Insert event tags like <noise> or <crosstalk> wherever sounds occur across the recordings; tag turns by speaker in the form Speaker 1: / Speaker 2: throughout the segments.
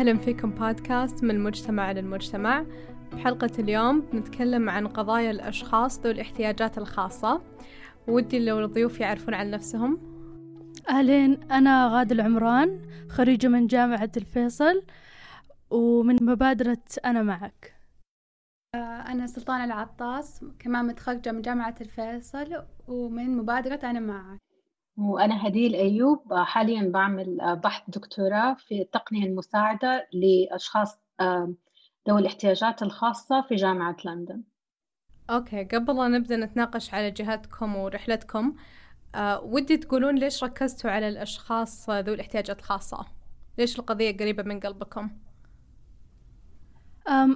Speaker 1: أهلا فيكم بودكاست من المجتمع للمجتمع. بحلقة اليوم بنتكلم عن قضايا الأشخاص ذوي الاحتياجات الخاصة. ودي لو الضيوف يعرفون عن نفسهم.
Speaker 2: أهلين أنا غادة العمران خريجة من جامعة الفيصل ومن مبادرة أنا معك.
Speaker 3: آه، أنا سلطانة العطاس كمان متخرجة من جامعة الفيصل ومن مبادرة أنا معك.
Speaker 4: وأنا هديل أيوب حاليا بعمل بحث دكتوراه في التقنية المساعدة لأشخاص ذوي الاحتياجات الخاصة في جامعة لندن.
Speaker 1: أوكي قبل لا نبدأ نتناقش على جهتكم ورحلتكم أه ودي تقولون ليش ركزتوا على الأشخاص ذوي الاحتياجات الخاصة؟ ليش القضية قريبة من قلبكم؟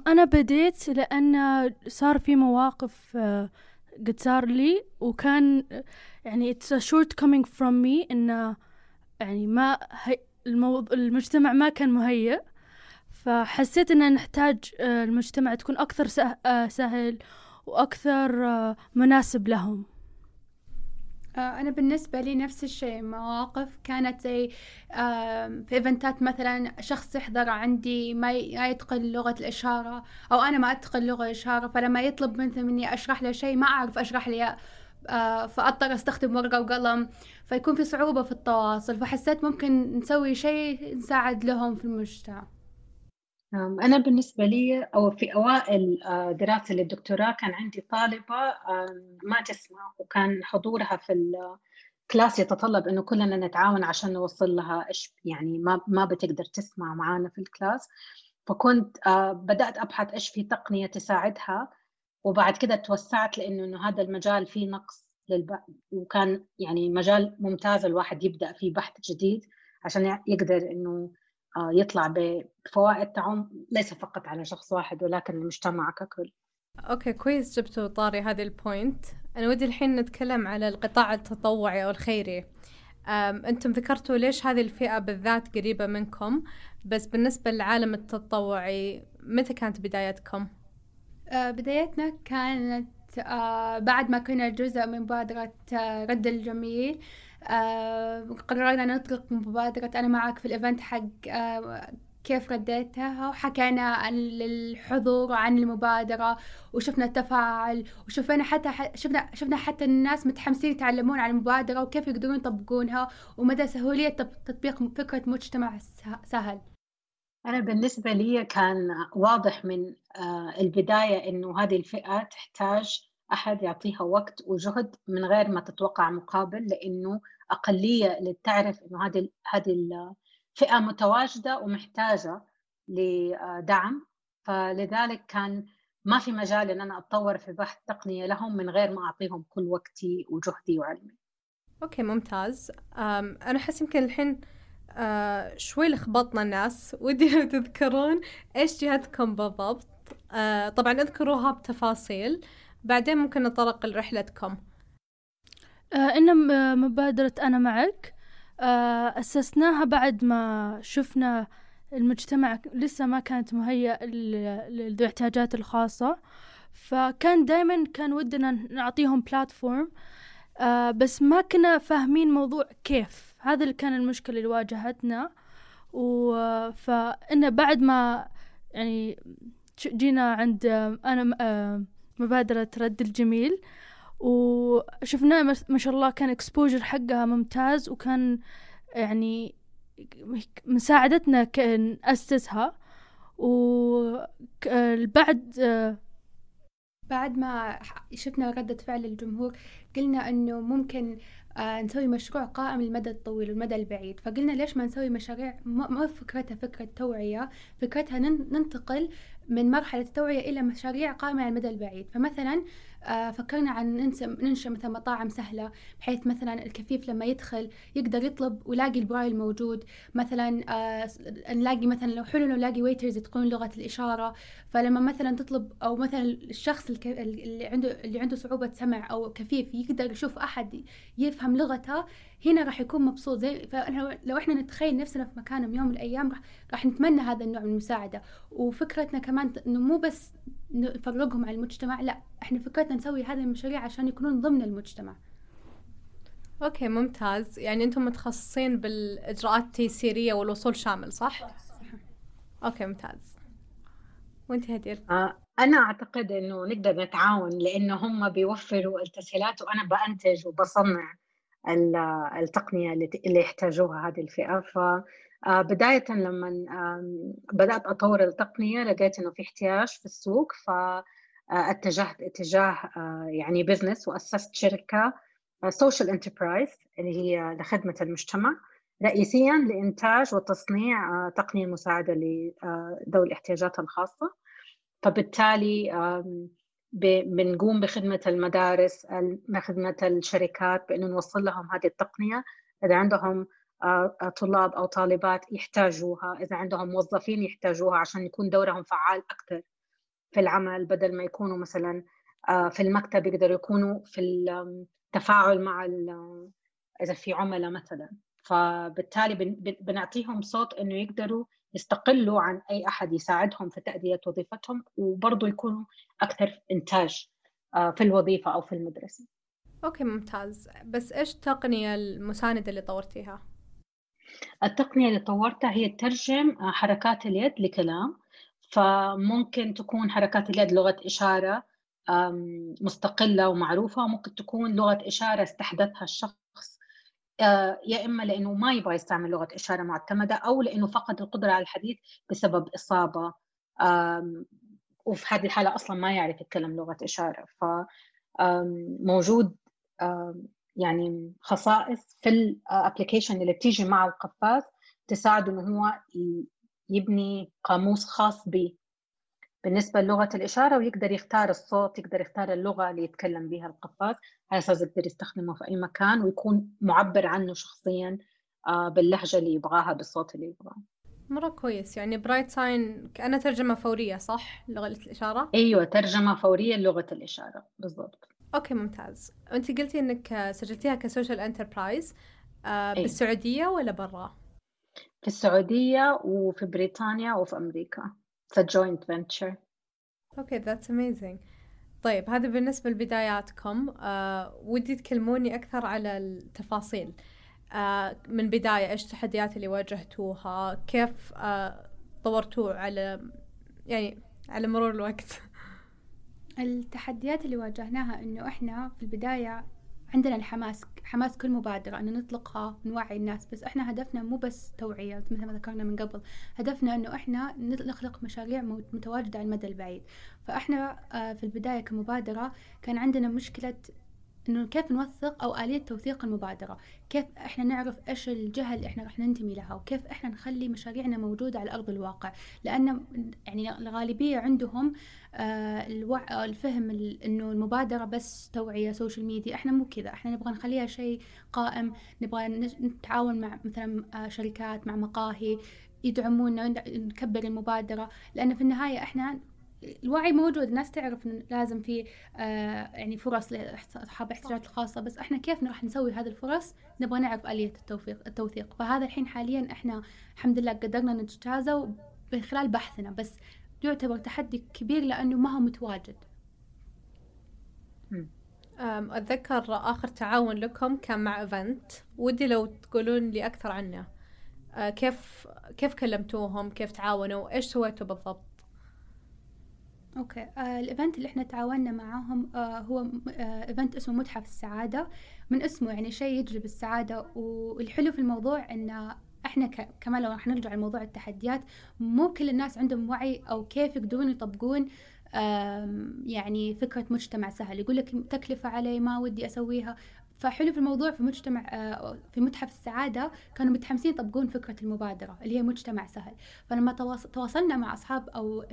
Speaker 2: أنا بديت لأن صار في مواقف آه، قد صار لي وكان يعني it's a shortcoming from me إنه يعني ما هي الموض... المجتمع ما كان مهيئ فحسيت إن نحتاج آه، المجتمع تكون أكثر. آه، سهل وأكثر آه، مناسب لهم
Speaker 3: أنا بالنسبة لي نفس الشيء. مواقف كانت زي في إيفنتات مثلا شخص يحضر عندي ما يتقن لغة الإشارة أو أنا ما أتقن لغة الإشارة فلما يطلب مثلا مني أشرح له شيء ما أعرف أشرح له فأضطر أستخدم ورقة وقلم. فيكون في صعوبة في التواصل فحسيت ممكن نسوي شيء نساعد لهم في المجتمع.
Speaker 4: أنا بالنسبة لي أو في أوائل دراسة للدكتوراه كان عندي طالبة ما تسمع وكان حضورها في ال class يتطلب إنه كلنا نتعاون عشان نوصل لها إيش يعني ما ما بتقدر تسمع معانا في ال class. فكنت بدأت أبحث إيش في تقنية تساعدها وبعد كده توسعت لأنه إنه هذا المجال فيه نقص للبحث وكان يعني مجال ممتاز الواحد يبدأ فيه بحث جديد عشان يقدر إنه آه، يطلع بفوائد تعم ليس فقط على شخص واحد ولكن المجتمع ككل.
Speaker 1: okay كويس جبتوا طاري هذه ال point أنا ودي الحين نتكلم على القطاع التطوعي أو الخيري. أنتم ذكرتوا ليش هذه الفئة بالذات قريبة منكم بس بالنسبة للعالم التطوعي متى كانت بدايتكم؟
Speaker 3: آه بدايتنا كانت آه بعد ما كنا جزء من مبادرة آه رد الجميل. آه قررنا نطلق مبادرة أنا معك في الإيفنت حق آه كيف رديتها وحكينا عن الحضور وعن المبادرة وشفنا التفاعل وشفنا حتى شفنا شفنا حتى الناس متحمسين يتعلمون عن المبادرة وكيف يقدرون يطبقونها ومدى سهولية تطبيق فكرة مجتمع سهل.
Speaker 4: أنا بالنسبة لي كان واضح من آه، البداية إنه هذه الفئة تحتاج أحد يعطيها وقت وجهد من غير ما تتوقع مقابل لأنه أقلية اللي تعرف إنه هذه هذه الفئة متواجدة ومحتاجة لدعم. فلذلك كان ما في مجال إن أنا أتطور في بحث تقنية لهم من غير ما أعطيهم كل وقتي وجهدي وعلمي.
Speaker 1: أوكي ممتاز. أنا أحس يمكن الحين آه شوي لخبطنا الناس. <laughs> ودي لو تذكرون إيش جهتكم بالضبط. آه طبعا أذكروها بتفاصيل. بعدين ممكن نطرق لرحلتكم
Speaker 2: آه إن مبادرة أنا معك. آه أسسناها بعد ما شفنا المجتمع لسه ما كانت مهيئ لذوي الاحتياجات الخاصة. فكان دايما كان ودنا نعطيهم بلاتفورم آه بس ما كنا فاهمين موضوع كيف. هذا اللي كان المشكلة اللي واجهتنا. فإنه بعد ما يعني جينا عند أنا آه، مبادرة رد الجميل. وشفناه ما شاء الله كان اكسبوجر حقها ممتاز وكان يعني مساعدتنا كان أسسها وبعد
Speaker 3: بعد ما شفنا ردة فعل الجمهور قلنا إنه ممكن آه نسوي مشروع قائم للمدى الطويل والمدى البعيد. فقلنا ليش ما نسوي مشاريع ما فكرتها فكرة توعية فكرتها ننتقل من مرحلة التوعية إلى مشاريع قائمة على المدى البعيد. فمثلا آه، فكرنا عن ننشأ مثلا مطاعم سهلة بحيث مثلا الكفيف لما يدخل يقدر يطلب ويلاقي البرايل موجود. مثلا آه، نلاقي مثلا لو حلو لو نلاقي waiters يتقون لغة الإشارة. فلما مثلا تطلب أو مثلا الشخص اللي عنده اللي عنده صعوبة سمع أو كفيف يقدر يشوف أحد يفهم لغته هنا راح يكون مبسوط زي لو إحنا نتخيل نفسنا في مكانهم يوم من الأيام راح راح نتمنى هذا النوع من المساعدة. وفكرتنا كمان إنه مو بس نفرقهم على المجتمع لا إحنا فكرتنا نسوي هذه المشاريع عشان يكونون ضمن المجتمع.
Speaker 1: أوكي ممتاز. يعني أنتم متخصصين بالإجراءات التيسيرية والوصول شامل صح, صح. okay ممتاز. وانت هدير
Speaker 4: آه أنا أعتقد إنه نقدر نتعاون لأنه هم بيوفروا التسهيلات وأنا بأنتج وبصنع. التقنية اللي يحتاجوها هذه الفئة. ف آه، لما بدأت أطور التقنية لقيت إنه في احتياج في السوق. فاتجهت اتجاه آه، يعني business وأسست شركة social enterprise اللي هي لخدمة المجتمع رئيسيا لإنتاج وتصنيع آه، تقنية مساعدة لذوي الاحتياجات الخاصة. فبالتالي بنقوم بخدمة المدارس خدمة الشركات بأنه نوصل لهم هذه التقنية. إذا عندهم طلاب أو طالبات يحتاجوها إذا عندهم موظفين يحتاجوها عشان يكون دورهم فعال أكثر في العمل بدل ما يكونوا مثلا في المكتب يقدروا يكونوا في التفاعل مع إذا في عملاء مثلا. فبالتالي بنعطيهم صوت إنه يقدروا يستقلوا عن أي أحد يساعدهم في تأدية وظيفتهم وبرضه يكونوا أكثر إنتاج في الوظيفة أو في المدرسة.
Speaker 1: أوكي ممتاز. بس إيش التقنية المساندة اللي طورتيها؟
Speaker 4: التقنية اللي طورتها هي ترجم آه، حركات اليد لكلام. فممكن تكون حركات اليد لغة إشارة مستقلة ومعروفة وممكن تكون لغة إشارة استحدثها الشخص آه، يا إما لأنه ما يبغى يستعمل لغة إشارة معتمدة أو لأنه فقد القدرة على الحديث بسبب إصابة. وفي هذه الحالة أصلا ما يعرف يتكلم لغة إشارة. فموجود يعني خصائص في الابلكيشن اللي بتيجي مع القفاز تساعده إنه هو يبني قاموس خاص به بالنسبة للغة الإشارة ويقدر يختار الصوت يقدر يختار اللغة اللي يتكلم بها القفاز. على أساس يقدر يستخدمه في أي مكان ويكون معبر عنه شخصيا آه، باللهجة اللي يبغاها بالصوت اللي يبغاه.
Speaker 1: مرة كويس. يعني Bright Sign كأنها ترجمة فورية صح؟ لغة الإشارة؟
Speaker 4: أيوة ترجمة فورية لغة الإشارة. بالضبط.
Speaker 1: okay ممتاز. أنت قلتي إنك سجلتيها ك social enterprise آه بالسعودية ولا برا؟
Speaker 4: في السعودية وفي بريطانيا وفي أمريكا joint venture
Speaker 1: okay that's amazing طيب هذا بالنسبة لبداياتكم. آه ودي تكلموني أكثر على التفاصيل. آه من بداية إيش التحديات اللي واجهتوها؟ كيف آه طورتوه على يعني على مرور الوقت؟ <laughs>
Speaker 3: التحديات اللي واجهناها إنه إحنا في البداية عندنا الحماس حماس كل مبادرة أن نطلقها نوعي الناس بس إحنا هدفنا مو بس توعية مثل ما ذكرنا من قبل. هدفنا أنه إحنا نخلق مشاريع متواجدة على المدى البعيد. فإحنا آه، في البداية كمبادرة كان عندنا مشكلة إنه كيف نوثق أو آلية توثيق المبادرة. كيف إحنا نعرف إيش الجهه اللي إحنا راح ننتمي لها وكيف إحنا نخلي مشاريعنا موجودة على أرض الواقع. لأن يعني الغالبية عندهم آه الوع... الفهم إنه المبادرة بس توعية سوشيال ميديا إحنا مو كذا. إحنا نبغى نخليها شيء قائم. نبغى نتعاون مع مثلا آه شركات مع مقاهي يدعمونا نكبر المبادرة. لأن في النهاية إحنا الوعي موجود الناس تعرف إن لازم في آه يعني فرص لاصحاب الاحتياجات الخاصه بس إحنا كيف راح نسوي هذه الفرص؟ نبغى نعرف آلية التوثيق التوثيق. فهذا الحين حاليا إحنا الحمد لله قدرنا نجتازه من خلال بحثنا بس يعتبر تحدي كبير لأنه ما هو متواجد.
Speaker 1: أتذكر آخر تعاون لكم كان مع event. ودي لو تقولون لي أكثر عنه. آه، كيف كيف كلمتوهم؟ كيف تعاونوا؟ إيش سويتوا بالضبط؟
Speaker 3: أوكي. آه ال event اللي إحنا تعاوننا معاهم آه هو آه event اسمه متحف السعادة. من اسمه يعني شيء يجلب السعادة. والحلو في الموضوع إن إحنا كمان لو راح نرجع لموضوع التحديات مو كل الناس عندهم وعي أو كيف يقدرون يطبقون يعني فكرة مجتمع سهل. يقول لك تكلفة علي ما ودي أسويها. فحلو في الموضوع في مجتمع آه، في متحف السعادة كانوا متحمسين يطبقون فكرة المبادرة اللي هي مجتمع سهل. فلما تواصلنا مع أصحاب أو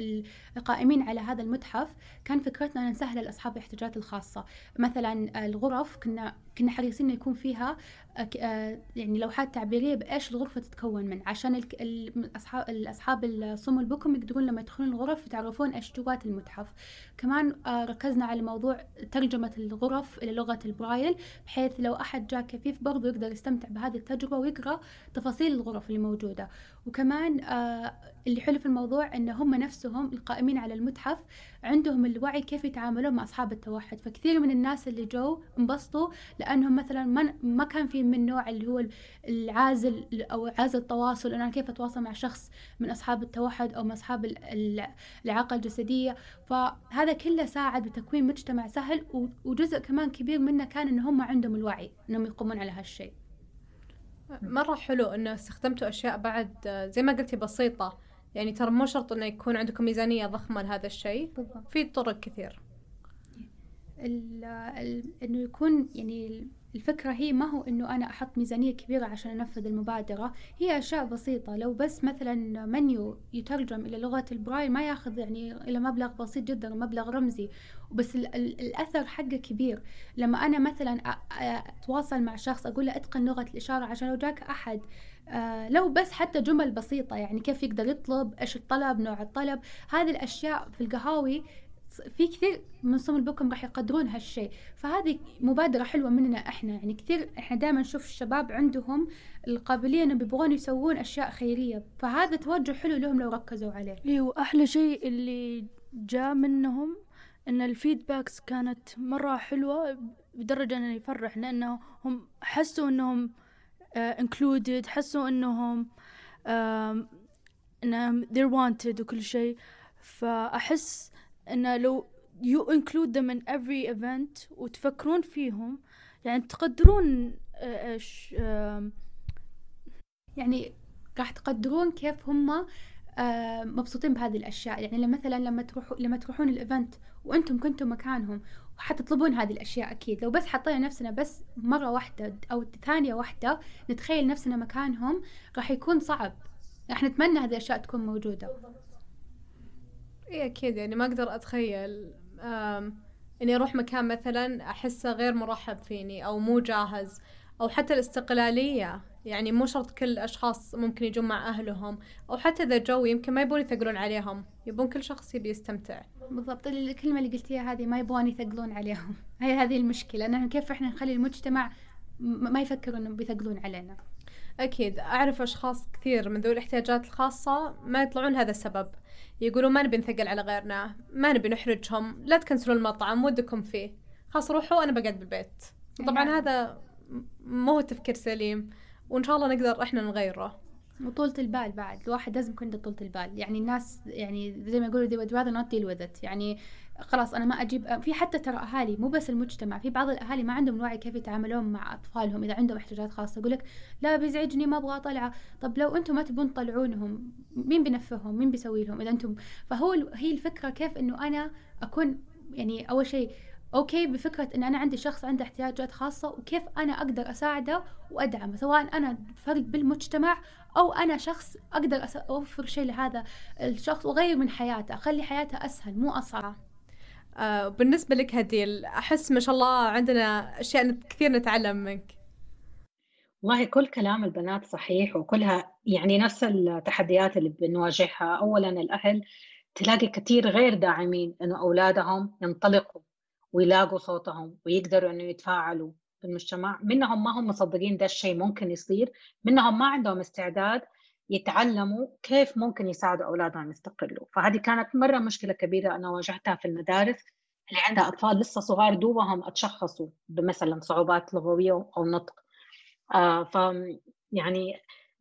Speaker 3: القائمين على هذا المتحف كان فكرتنا أن نسهل لأصحاب الاحتياجات الخاصة. مثلا الغرف كنا كنا حريصين إنه يكون فيها آه، يعني لوحات تعبيرية بإيش الغرفة تتكون من عشان الاصحاب الأصحاب الصم البكم يقدرون لما يدخلون الغرف يتعرفون إيش جوات المتحف. كمان آه، ركزنا على موضوع ترجمة الغرف إلى لغة البرايل بحيث لو أحد جاء كفيف برضو يقدر يستمتع بهذه التجربة ويقرأ تفاصيل الغرف اللي موجودة. وكمان آه، اللي حلو في الموضوع إن هم نفسهم القائمين على المتحف عندهم الوعي كيف يتعاملون مع أصحاب التوحد. فكثير من الناس اللي جو انبسطوا لأنهم مثلا ما ما كان في من نوع اللي هو العازل أو عازل التواصل أنا كيف أتواصل مع شخص من أصحاب التوحد أو من أصحاب الاعاقه الجسدية. فهذا كله ساعد بتكوين مجتمع سهل وجزء كمان كبير منه كان إن هم عندهم الوعي إنهم يقومون على هالشيء.
Speaker 1: مرة حلو إنه استخدمتوا أشياء بعد زي ما قلتي بسيطة. يعني ترى مو شرط إنه يكون عندكم ميزانية ضخمة لهذا الشيء في طرق كثير.
Speaker 3: إنه يكون يعني الفكرة هي ما هو إنه أنا أحط ميزانية كبيرة عشان أنفذ المبادرة. هي أشياء بسيطة. لو بس مثلا منيو يترجم إلى لغة البرايل ما ياخذ يعني إلى مبلغ بسيط جدا مبلغ رمزي. بس الأثر حقه كبير. لما أنا مثلا أتواصل مع شخص أقول له أتقن لغة الإشارة عشان لو جاك أحد. آه لو بس حتى جمل بسيطة يعني كيف يقدر يطلب إيش الطلب نوع الطلب. هذه الأشياء في القهاوي في كثير من صم البكم راح يقدرون هالشيء. فهذه مبادرة حلوة مننا إحنا. يعني كثير إحنا دائما نشوف الشباب عندهم القابلية إنهم بيبغون يسوون أشياء خيرية. فهذا توجه حلو لهم لو ركزوا عليه.
Speaker 2: أيوه وأحلى شيء اللي جاء منهم إن ال feedbacks كانت مرة حلوة بدرجة إنه يفرح لأنه هم حسوا إنهم included uh, حسوا إنهم إنهم they're wanted وكل شيء. فأحس انه لو you include them in every event وتفكرون فيهم يعني تقدرون آه، إيش
Speaker 3: يعني راح تقدرون كيف هم آه، مبسوطين بهذه الأشياء. يعني مثلا لما تروحوا لما تروحون الإيفنت وأنتم كنتم مكانهم حتطلبون هذه الأشياء أكيد. لو بس حطينا نفسنا بس مرة واحدة أو ثانية واحدة نتخيل نفسنا مكانهم راح يكون صعب. راح نتمنى هذه الأشياء تكون موجودة.
Speaker 1: اي أكيد. يعني ما أقدر أتخيل. إني أروح مكان مثلا أحسه غير مرحب فيني أو مو جاهز أو حتى الاستقلالية. يعني مو شرط كل الاشخاص ممكن يجون مع أهلهم أو حتى إذا جو يمكن ما يبون يثقلون عليهم. يبون كل شخص يبي يستمتع.
Speaker 3: بالضبط. الكلمة اللي قلتيها هذه ما يبغون يثقلون عليهم. <laughs> هي هذه المشكلة. انه كيف إحنا نخلي المجتمع ما يفكر إنهم بيثقلون علينا.
Speaker 1: أكيد. أعرف أشخاص كثير من ذوي الاحتياجات الخاصة ما يطلعون هذا السبب. يقولوا ما نبي نثقل على غيرنا ما نبي نحرجهم لا تكنسلوا المطعم ودكم فيه. خلاص روحوا أنا بقعد بالبيت. طبعا نعم. هذا مو تفكير سليم وإن شاء الله نقدر إحنا نغيره.
Speaker 3: وطولة البال بعد الواحد لازم يكون عنده طولة البال. يعني الناس يعني زي ما يقولوا they would rather not deal with it. يعني خلاص أنا ما أجيب في حتى ترى أهالي مو بس المجتمع في بعض الأهالي ما عندهم الوعي كيف يتعاملون مع أطفالهم إذا عندهم احتياجات خاصة. يقول لك لا بيزعجني ما أبغى اطلعه طب لو أنتم ما تبون تطلعونهم مين بينفههم؟ مين بيسوي لهم؟ إذا أنتم فهو هي الفكرة كيف إنه أنا أكون يعني أول شيء أوكي بفكرة إن أنا عندي شخص عنده احتياجات خاصة وكيف أنا أقدر أساعده وأدعمه سواء أنا فرد بالمجتمع أو أنا شخص أقدر أوفر شيء لهذا الشخص وأغير من حياته أخلي حياته أسهل مو أصعب.
Speaker 1: آه. بالنسبة لك هديل أحس ما شاء الله عندنا أشياء كثير نتعلم منك.
Speaker 4: والله كل كلام البنات صحيح وكلها يعني نفس التحديات اللي بنواجهها. أولا الأهل تلاقي كثير غير داعمين إنه أولادهم ينطلقوا ويلاقوا صوتهم ويقدروا إنه يتفاعلوا في المجتمع. منهم ما هم مصدقين ده الشيء ممكن يصير. منهم ما عندهم استعداد يتعلموا كيف ممكن يساعدوا أولادهم يستقلوا. فهذه كانت مرة مشكلة كبيرة أنا واجهتها في المدارس. اللي عندها أطفال لسه صغار دوبهم أتشخصوا بمثلا صعوبات لغوية أو نطق. آه ف يعني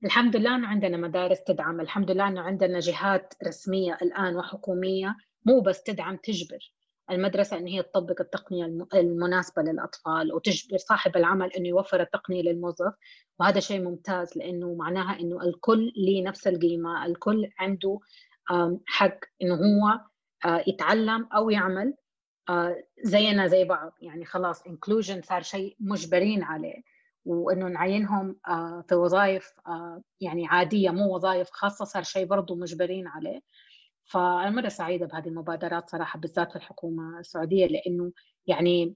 Speaker 4: الحمد لله إنه عندنا مدارس تدعم. الحمد لله إنه عندنا جهات رسمية الآن وحكومية مو بس تدعم تجبر. المدرسة أن هي تطبق التقنية المناسبة للأطفال وتجبر صاحب العمل أنه يوفر التقنية للموظف وهذا شيء ممتاز لأنه معناها أنه الكل ليه نفس القيمة الكل عنده حق أنه هو آه، يتعلم أو يعمل آه، زينا زي بعض. يعني خلاص انكلوجن صار شيء مجبرين عليه وإنه نعينهم آه، في وظائف يعني عادية مو وظائف خاصة صار شيء برضه مجبرين عليه. فأنا مرة سعيدة بهذه المبادرات صراحة بالذات في الحكومة السعودية لأنه يعني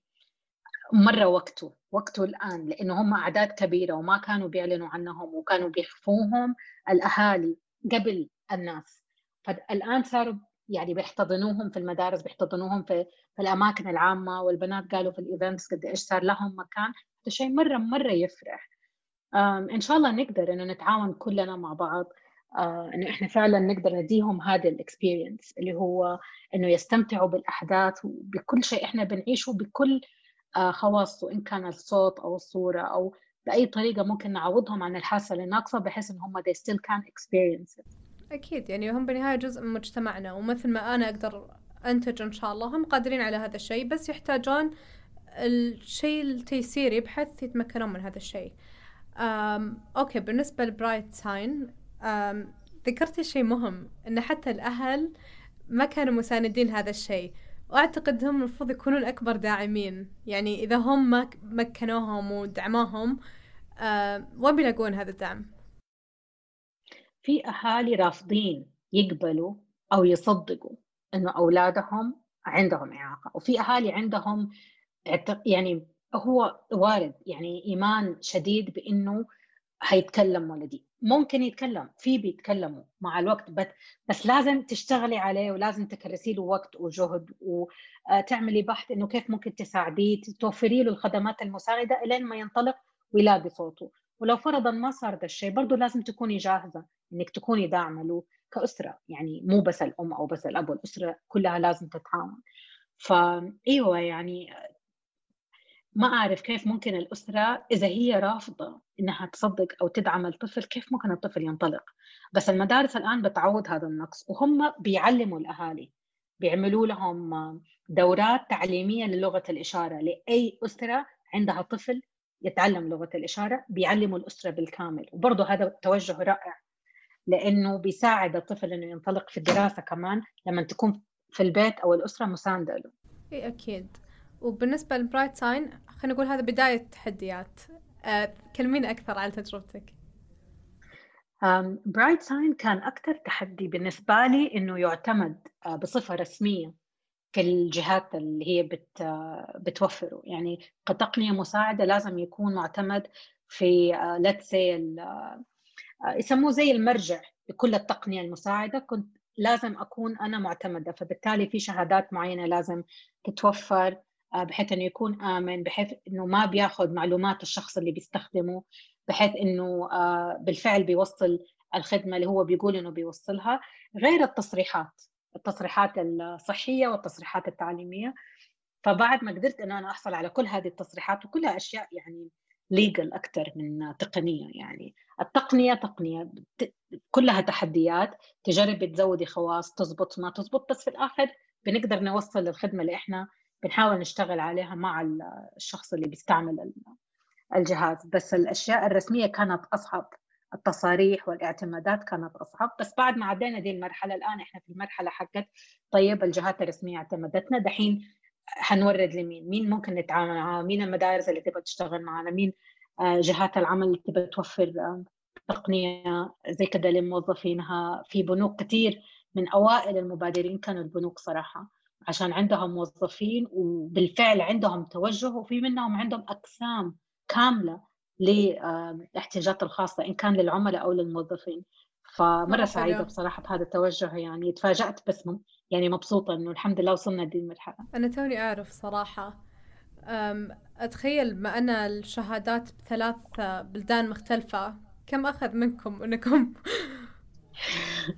Speaker 4: مرة وقته وقته الآن لأنه هم أعداد كبيرة وما كانوا بيعلنوا عنهم وكانوا بيخفوهم الأهالي قبل الناس. فالآن صاروا يعني بيحتضنوهم في المدارس بيحتضنوهم في, في الأماكن العامة والبنات قالوا في ال events قد إيش صار لهم مكان. هذا شيء مرة مرة يفرح. إن شاء الله نقدر إنه نتعاون كلنا مع بعض. آه إنه إحنا فعلا نقدر نديهم هذا ال experience اللي هو إنه يستمتعوا بالأحداث وبكل شيء إحنا بنعيشه بكل آه خواصه إن كان الصوت أو الصورة أو بأي طريقة ممكن نعوضهم عن الحاسة الناقصه بحيث إن هم they still can experience it.
Speaker 1: أكيد يعني هم بالنهاية جزء من مجتمعنا ومثل ما أنا أقدر أنتج إن شاء الله هم قادرين على هذا الشيء بس يحتاجون الشيء التيسيري بحيث يتمكنون من هذا الشيء okay بالنسبة لبرايت ساين ذكرتي شيء مهم إن حتى الأهل ما كانوا مساندين هذا الشيء. وأعتقد هم المفروض يكونون أكبر داعمين. يعني إذا هم ما مكنوهم ودعموهم أه وين بيلاقون هذا الدعم؟
Speaker 4: في أهالي رافضين يقبلوا أو يصدقوا إنه أولادهم عندهم إعاقة. وفي أهالي عندهم يعني هو وارد يعني إيمان شديد بإنه حيتكلم ولدي. ممكن يتكلم في بيتكلموا مع الوقت بس لازم تشتغلي عليه ولازم تكرسي له وقت وجهد وتعملي بحث إنه كيف ممكن تساعديه توفري له الخدمات المساعدة إلين ما ينطلق ويلاقي صوته. ولو فرضا ما صار ذا الشيء برضه لازم تكوني جاهزة إنك تكوني داعمة له كأسرة يعني مو بس الأم أو بس الأب والأسرة كلها لازم تتعاون. فايوه يعني ما أعرف كيف ممكن الأسرة إذا هي رافضة إنها تصدق أو تدعم الطفل كيف ممكن الطفل ينطلق؟ بس المدارس الآن بتعوض هذا النقص وهم بيعلموا الأهالي بيعملوا لهم دورات تعليمية للغة الإشارة لأي أسرة عندها طفل يتعلم لغة الإشارة بيعلموا الأسرة بالكامل. وبرضه هذا توجه رائع لأنه بيساعد الطفل إنه ينطلق في الدراسة كمان لما تكون في البيت أو الأسرة مساندة له.
Speaker 1: إيه أكيد. وبالنسبة للبرايت ساين خلينا نقول هذا بداية التحديات أه كلمينا أكثر عن تجربتك.
Speaker 4: برايت ساين كان أكثر تحدي بالنسبة لي إنه يعتمد آه، بصفة رسمية في الجهات اللي هي بت آه، بتوفره. يعني كتقنية مساعدة لازم يكون معتمد في let's say آه، يسموه زي المرجع لكل التقنية المساعدة. كنت لازم أكون أنا معتمدة فبالتالي في شهادات معينة لازم تتوفر. آه، بحيث انه يكون آمن بحيث إنه ما بياخذ معلومات الشخص اللي بيستخدمه بحيث إنه آه، بالفعل بيوصل الخدمة اللي هو بيقول إنه بيوصلها. غير التصريحات التصريحات الصحية والتصريحات التعليمية. فبعد ما قدرت إنه أنا أحصل على كل هذه التصريحات وكلها أشياء يعني ليجل أكثر من تقنية يعني. التقنية تقنية كلها تحديات. تجربي تزودي خواص تزبط ما تزبط بس في الآخر بنقدر نوصل الخدمة اللي إحنا بنحاول نشتغل عليها مع الشخص اللي بيستعمل الجهاز. بس الأشياء الرسمية كانت أصعب. التصاريح والاعتمادات كانت أصعب. بس بعد ما عدينا دي المرحلة الآن إحنا في المرحلة حقت طيب الجهات الرسمية اعتمدتنا. دحين حنورد لمين؟ مين ممكن نتعامل معاه؟ مين المدارس اللي تبغى تشتغل معنا مين آه، جهات العمل اللي تبغى توفر آه، تقنية زي كذا لموظفينها؟ في بنوك كثير من أوائل المبادرين كانوا البنوك صراحة. عشان عندهم موظفين وبالفعل عندهم توجه وفي منهم عندهم أقسام كاملة للاحتياجات الخاصة إن كان للعملاء أو للموظفين. فمرة سعيدة بصراحة بهذا التوجه يعني تفاجأت بس يعني مبسوطة إنه الحمد لله وصلنا دي المرحلة.
Speaker 1: أنا توني أعرف صراحة أتخيل ما أن الشهادات بثلاث بلدان مختلفة كم أخذ منكم أنكم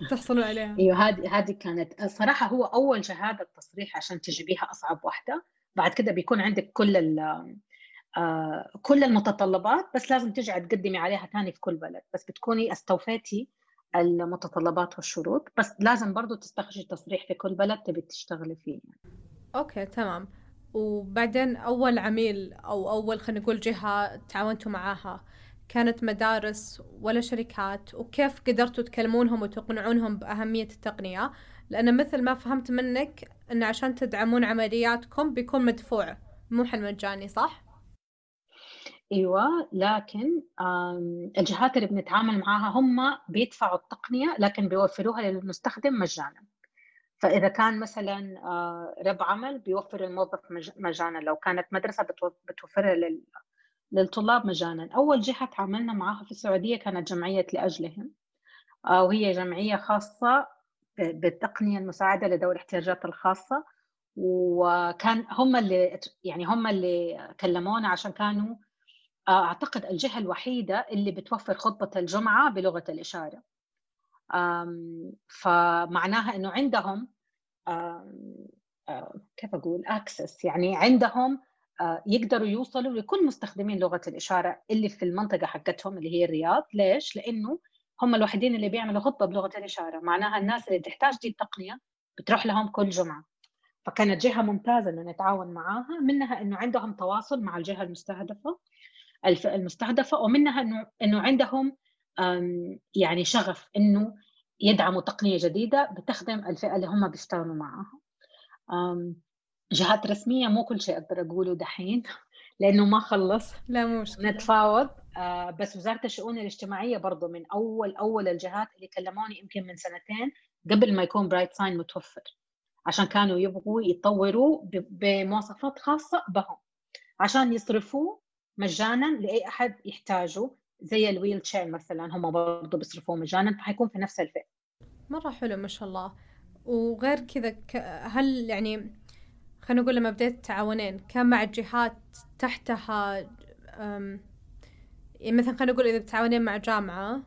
Speaker 1: تحصلوا عليها.
Speaker 4: إيوه هذه هذه كانت صراحة هو أول شهادة تصريح عشان تجيبيها أصعب واحدة. بعد كده بيكون عندك كل ال آه كل المتطلبات بس لازم ترجعي تقدمي عليها ثاني في كل بلد. بس بتكوني استوفيتي المتطلبات والشروط. بس لازم برضو تستخرجي تصريح في كل بلد تبي تشتغلي فيه.
Speaker 1: أوكي تمام. وبعدين أول عميل أو أول خلينا نقول جهة تعاونتوا معاها كانت مدارس ولا شركات وكيف قدرتوا تكلمونهم وتقنعونهم بأهمية التقنية لأن مثل ما فهمت منك أن عشان تدعمون عملياتكم بيكون مدفوع مو حل مجاني صح؟
Speaker 4: أيوه لكن الجهات اللي بنتعامل معاها هم بيدفعوا التقنية لكن بيوفروها للمستخدم مجانا فإذا كان مثلا آه، رب عمل بيوفر الموظف مجانا لو كانت مدرسة بتوفرها للطلاب مجانا. أول جهة تعاملنا معها في السعودية كانت جمعية لأجلهم آه، وهي جمعية خاصة بالتقنية المساعدة لذوي الاحتياجات الخاصة. وكان هم اللي يعني هم اللي كلمونا عشان كانوا آه، أعتقد الجهة الوحيدة اللي بتوفر خطبة الجمعة بلغة الإشارة. فمعناها إنه عندهم كيف أقول اكسس يعني عندهم يقدروا يوصلوا لكل مستخدمين لغة الإشارة اللي في المنطقة حقتهم اللي هي الرياض. ليش؟ لأنه هم الوحيدين اللي بيعملوا خطة بلغة الإشارة. معناها الناس اللي تحتاج دي التقنية بتروح لهم كل جمعة. فكانت جهة ممتازة إنه نتعاون معاها منها إنه عندهم تواصل مع الجهة المستهدفة المستهدفة ومنها انه إنه عندهم يعني شغف إنه يدعموا تقنية جديدة بتخدم الفئة اللي هم بيشتغلوا معاها. جهات رسمية مو كل شيء أقدر أقوله دحين لأنه ما خلص
Speaker 1: لا مو مشكلة.
Speaker 4: نتفاوض. آه، بس وزارة الشؤون الاجتماعية برضه من أول أول الجهات اللي كلموني يمكن من سنتين قبل ما يكون برايت ساين متوفر عشان كانوا يبغوا يطوروا بمواصفات خاصة بهم عشان يصرفوه مجانا لأي أحد يحتاجه زي ال wheelchair مثلا هم برضه بيصرفوه مجانا فحيكون في نفس الفئة.
Speaker 1: مرة حلو ما شاء الله. وغير كذا هل يعني خلينا نقول لما بديت تعاونين كان مع جهات تحتها يعني مثلا خلينا نقول إذا بتعاونين مع جامعة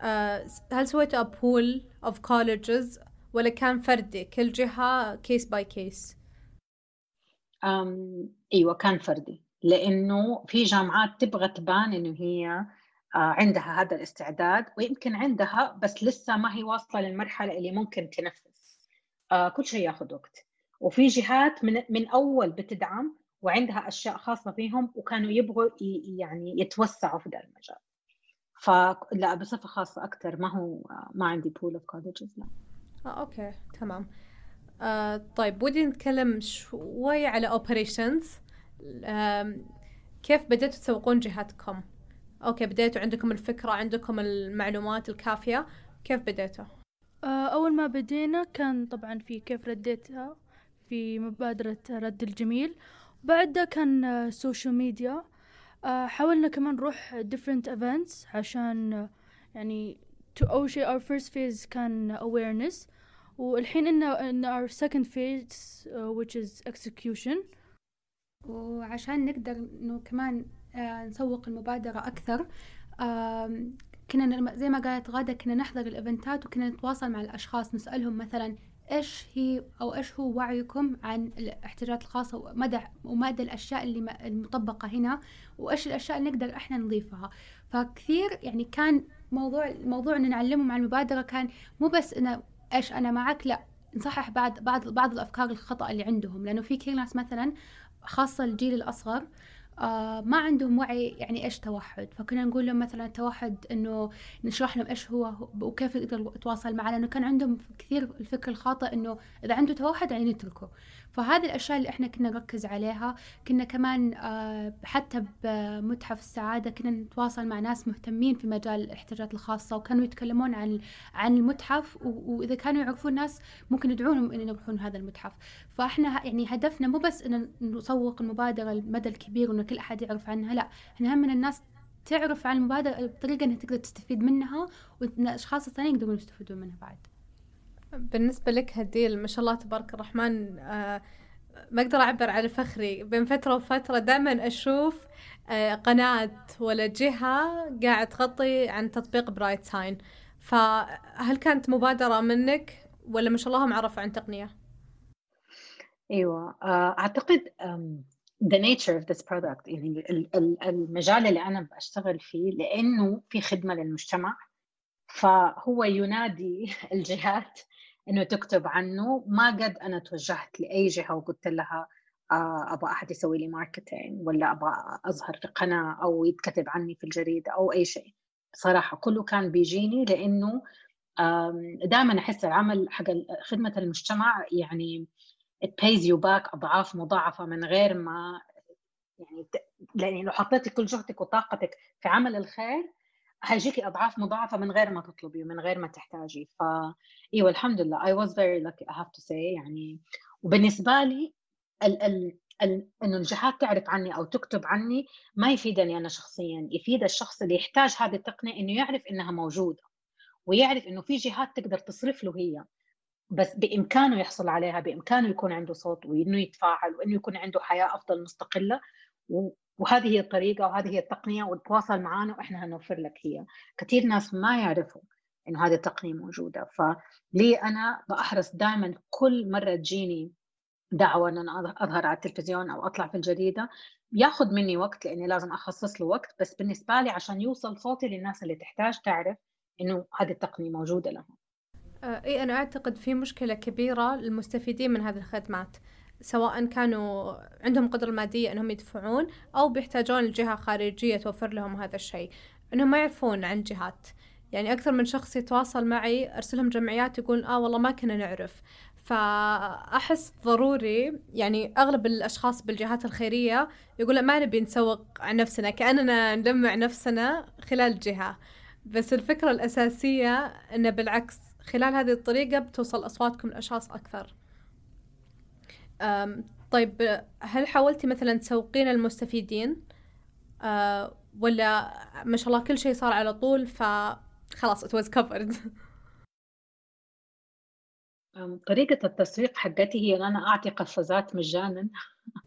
Speaker 1: أه، هل سويتوا pool of colleges ولا كان فردي؟ كل جهة case by case؟
Speaker 4: إيوه كان فردي لأنه في جامعات تبغى تبان إنه هي آه، عندها هذا الاستعداد ويمكن عندها بس لسه ما هي واصلة للمرحلة اللي ممكن تنفذ. آه، كل شيء ياخذ وقت. وفي جهات من من أول بتدعم وعندها أشياء خاصة فيهم وكانوا يبغوا يعني يتوسعوا في ذا المجال. فلا بصفة خاصة أكثر ما هو ما عندي pool of colleges لا.
Speaker 1: آه، okay. تمام. آه، طيب ودي نتكلم شوي على operations كيف بديتوا تسوقون جهاتكم؟ okay بديتوا عندكم الفكرة عندكم المعلومات الكافية. كيف بديتوا
Speaker 2: آه، أول ما بدينا كان طبعا في كيف رديتها. في مبادرة رد الجميل. بعدها كان سوشيال ميديا حاولنا كمان نروح different events عشان يعني to أول شيء our first phase كان awareness. والحين إن إن our second phase which is execution.
Speaker 3: وعشان نقدر إنه كمان آه نسوق المبادرة أكثر آه كنا زي ما قالت غادة كنا نحضر الإيفنتات وكنا نتواصل مع الأشخاص نسألهم مثلا إيش هي أو إيش هو وعيكم عن الاحتياجات الخاصة ومدى ومدى الأشياء اللي المطبقة هنا وإيش الأشياء اللي نقدر إحنا نضيفها. فكثير يعني كان موضوع الموضوع إن نعلمهم عن المبادرة كان مو بس إنه إيش أنا معك لا نصحح بعض بعض بعض الأفكار الخطأ اللي عندهم. لأنه في كثير ناس مثلا خاصة الجيل الأصغر آه ما عندهم وعي يعني إيش توحد. فكنا نقول لهم مثلا التوحد إنه نشرح لهم إيش هو وكيف يقدر يتواصل معنا. لأنه كان عندهم كثير الفكر الخاطئ إنه إذا عنده توحد يعني نتركه. فهذه الأشياء اللي إحنا كنا نركز عليها كنا كمان آه حتى بمتحف السعادة كنا نتواصل مع ناس مهتمين في مجال الاحتياجات الخاصة وكانوا يتكلمون عن عن المتحف وإذا كانوا يعرفون ناس ممكن يدعونهم ان يروحون هذا المتحف. فإحنا يعني هدفنا مو بس إن نسوق المبادرة المدى الكبير وإنه كل أحد يعرف عنها لأ إحنا هم من الناس تعرف عن المبادرة بطريقة إنها تقدر تستفيد منها والاشخاص الثانيين يقدرون يستفيدون منها بعد.
Speaker 1: بالنسبة لك هديل ما شاء الله تبارك الرحمن آه ما أقدر أعبر على فخري. بين فترة وفترة دائما أشوف آه قناة ولا جهة قاعد تغطي عن تطبيق برايت ساين فهل كانت مبادرة منك ولا ما شاء الله هم عرفوا عن تقنية؟
Speaker 4: أيوه آه، أعتقد the nature of this product يعني المجال اللي أنا بشتغل فيه لأنه في خدمة للمجتمع. فهو ينادي <laughs> الجهات إنه تكتب عنه. ما قد أنا توجهت لأي جهة وقلت لها آه، أبغى أحد يسوي لي ماركتينج ولا أبغى أظهر في قناة أو يتكتب عني في الجريده أو أي شيء. صراحة كله كان بيجيني لأنه دائما أحس العمل حق خدمة المجتمع يعني it pays you back أضعاف مضاعفة من غير ما يعني يعني لو حطيتي كل جهدك وطاقتك في عمل الخير حيجيكي أضعاف مضاعفة من غير ما تطلبي ومن غير ما تحتاجي. ف إيوه الحمد لله. I was very lucky I have to say. يعني وبالنسبة لي ال ال ال إنه الجهات تعرف عني أو تكتب عني ما يفيدني أنا شخصيا. يفيد الشخص اللي يحتاج هذه التقنية إنه يعرف إنها موجودة ويعرف إنه في جهات تقدر تصرف له هي. بس بإمكانه يحصل عليها بإمكانه يكون عنده صوت وإنه يتفاعل وإنه يكون عنده حياة أفضل مستقلة. وهذه هي الطريقة وهذه هي التقنية وتواصل معنا وإحنا هنوفر لك هي. كثير ناس ما يعرفوا إنه هذه التقنية موجودة. فلي أنا بحرص دائما كل مرة تجيني دعوة إن أنا أظهر على التلفزيون أو أطلع في الجريدة ياخذ مني وقت لأني لازم أخصص له وقت بس بالنسبة لي عشان يوصل صوتي للناس اللي تحتاج تعرف إنه هذه التقنية موجودة لهم.
Speaker 1: آه، إي أنا أعتقد في مشكلة كبيرة للمستفيدين من هذه الخدمات. سواء كانوا عندهم قدرة مادية إنهم يدفعون أو بيحتاجون الجهة خارجية توفر لهم هذا الشيء. إنهم ما يعرفون عن جهات. يعني أكثر من شخص يتواصل معي أرسلهم جمعيات يقول آه والله ما كنا نعرف. فأحس ضروري يعني أغلب الأشخاص بالجهات الخيرية يقول ما نبي نسوق عن نفسنا كأننا نلمع نفسنا خلال جهة. بس الفكرة الأساسية أنه بالعكس خلال هذه الطريقة بتوصل أصواتكم لأشخاص أكثر. طيب هل حاولتي مثلا تسوقين المستفيدين؟ أه ولا ما شاء الله كل شيء صار على طول فخلاص it was covered.
Speaker 4: طريقة التسويق حقتي هي أن أنا أعطي قفازات مجانا.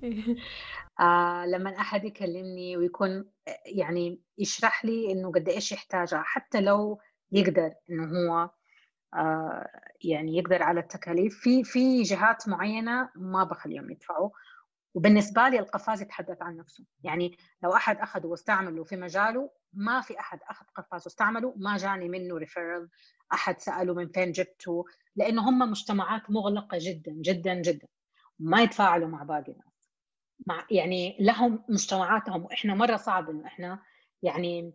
Speaker 4: <laughs> آه لما أحد يكلمني ويكون يعني يشرح لي إنه قد إيش يحتاجها حتى لو يقدر إنه هو يعني يقدر على التكاليف. في في جهات معينة ما بخليهم يدفعوا. وبالنسبة لي القفاز يتحدث عن نفسه. يعني لو أحد أخذه واستعمله في مجاله ما في أحد أخذ قفاز واستعمله. ما جاني منه ريفيرل أحد سأله من فين جبته. لأنه هم مجتمعات مغلقة جدا جدا جدا. ما يتفاعلوا مع باقي الناس. مع يعني لهم مجتمعاتهم. وإحنا مرة صعب إنه إحنا يعني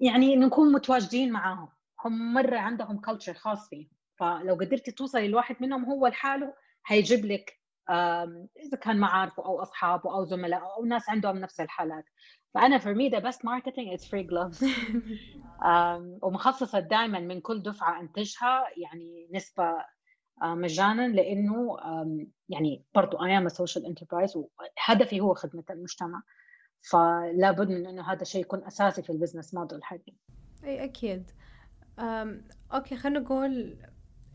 Speaker 4: يعني نكون متواجدين معاهم. هم مرة عندهم كلتشر خاص فيهم. فلو قدرتي توصلي لواحد منهم هو لحاله هيجيب لك إذا كان معارفه أو أصحابه أو زملاء أو ناس عندهم نفس الحالات. فأنا for me the best marketing is free gloves. <laughs> ومخصصة دائما من كل دفعة أنتجها يعني نسبة آه، مجانا لأنه يعني برضو I am a social enterprise وهدفي هو خدمة المجتمع. فلا بد من إنه هذا الشيء يكون أساسي في ال business model حقي.
Speaker 1: إي أكيد. okay خلينا نقول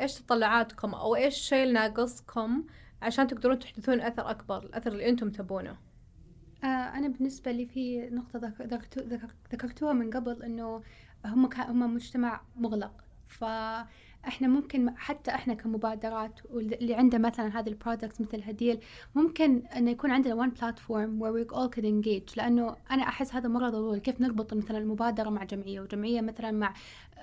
Speaker 1: إيش تطلعاتكم أو إيش الشيء اللي ناقصكم عشان تقدرون تحدثون أثر أكبر الأثر اللي أنتم تبونه؟
Speaker 3: آه أنا بالنسبة لي في نقطة ذكرتوها من قبل إنه هم هم مجتمع مغلق. ف إحنا ممكن حتى إحنا كمبادرات واللي عنده مثلا هذه البرودكتس مثل هديل ممكن إنه يكون عندنا one platform where we all can engage. لأنه أنا أحس هذا مرة ضروري كيف نربط مثلا المبادرة مع جمعية وجمعية مثلا مع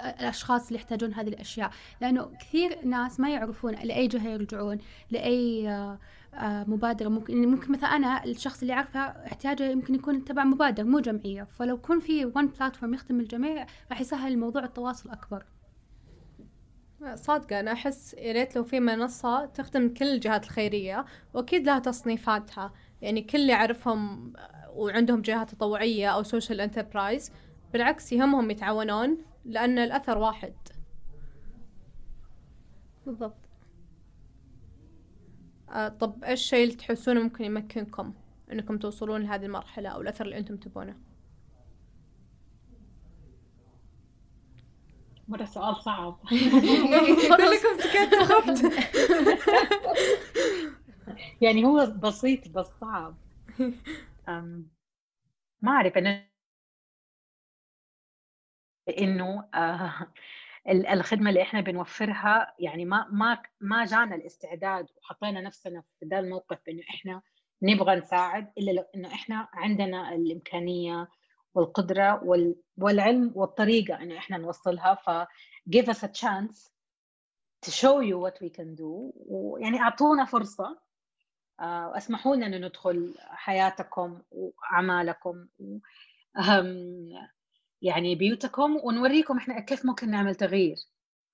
Speaker 3: الأشخاص اللي يحتاجون هذه الأشياء. لأنه كثير ناس ما يعرفون لأي جهة يرجعون لأي آه، آه، مبادرة. ممكن يعني ممكن مثلا أنا الشخص اللي أعرفه احتياجه يمكن يكون تبع مبادرة مو جمعية. فلو يكون في one platform يخدم الجميع راح يسهل الموضوع التواصل أكبر.
Speaker 1: صادقة أنا أحس يا ريت لو في منصة تخدم كل الجهات الخيرية وأكيد لها تصنيفاتها. يعني كل اللي يعرفهم وعندهم جهات تطوعية أو social enterprise بالعكس يهمهم يتعاونون لأن الأثر واحد.
Speaker 3: بالضبط.
Speaker 1: آه طب إيش الشيء اللي تحسونه ممكن يمكنكم إنكم توصلون لهذه المرحلة أو الأثر اللي أنتم تبونه؟
Speaker 4: مرة سؤال صعب. <laughs>
Speaker 1: كلكم سكتوا خفت. <laughs>
Speaker 4: يعني هو بسيط بس صعب. ما أعرف أنا إنه آه الخدمة اللي إحنا بنوفرها يعني ما ما ما جانا الاستعداد وحطينا نفسنا في ذا الموقف إنه إحنا نبغى نساعد إلا لو إنه إحنا عندنا الإمكانية والقدرة والعلم والطريقة إنه إحنا نوصلها. ف give us a chance to show you what we can do. ويعني أعطونا فرصة. آه، وأسمحوا لنا ندخل حياتكم وأعمالكم. يعني بيوتكم. ونوريكم إحنا كيف ممكن نعمل تغيير.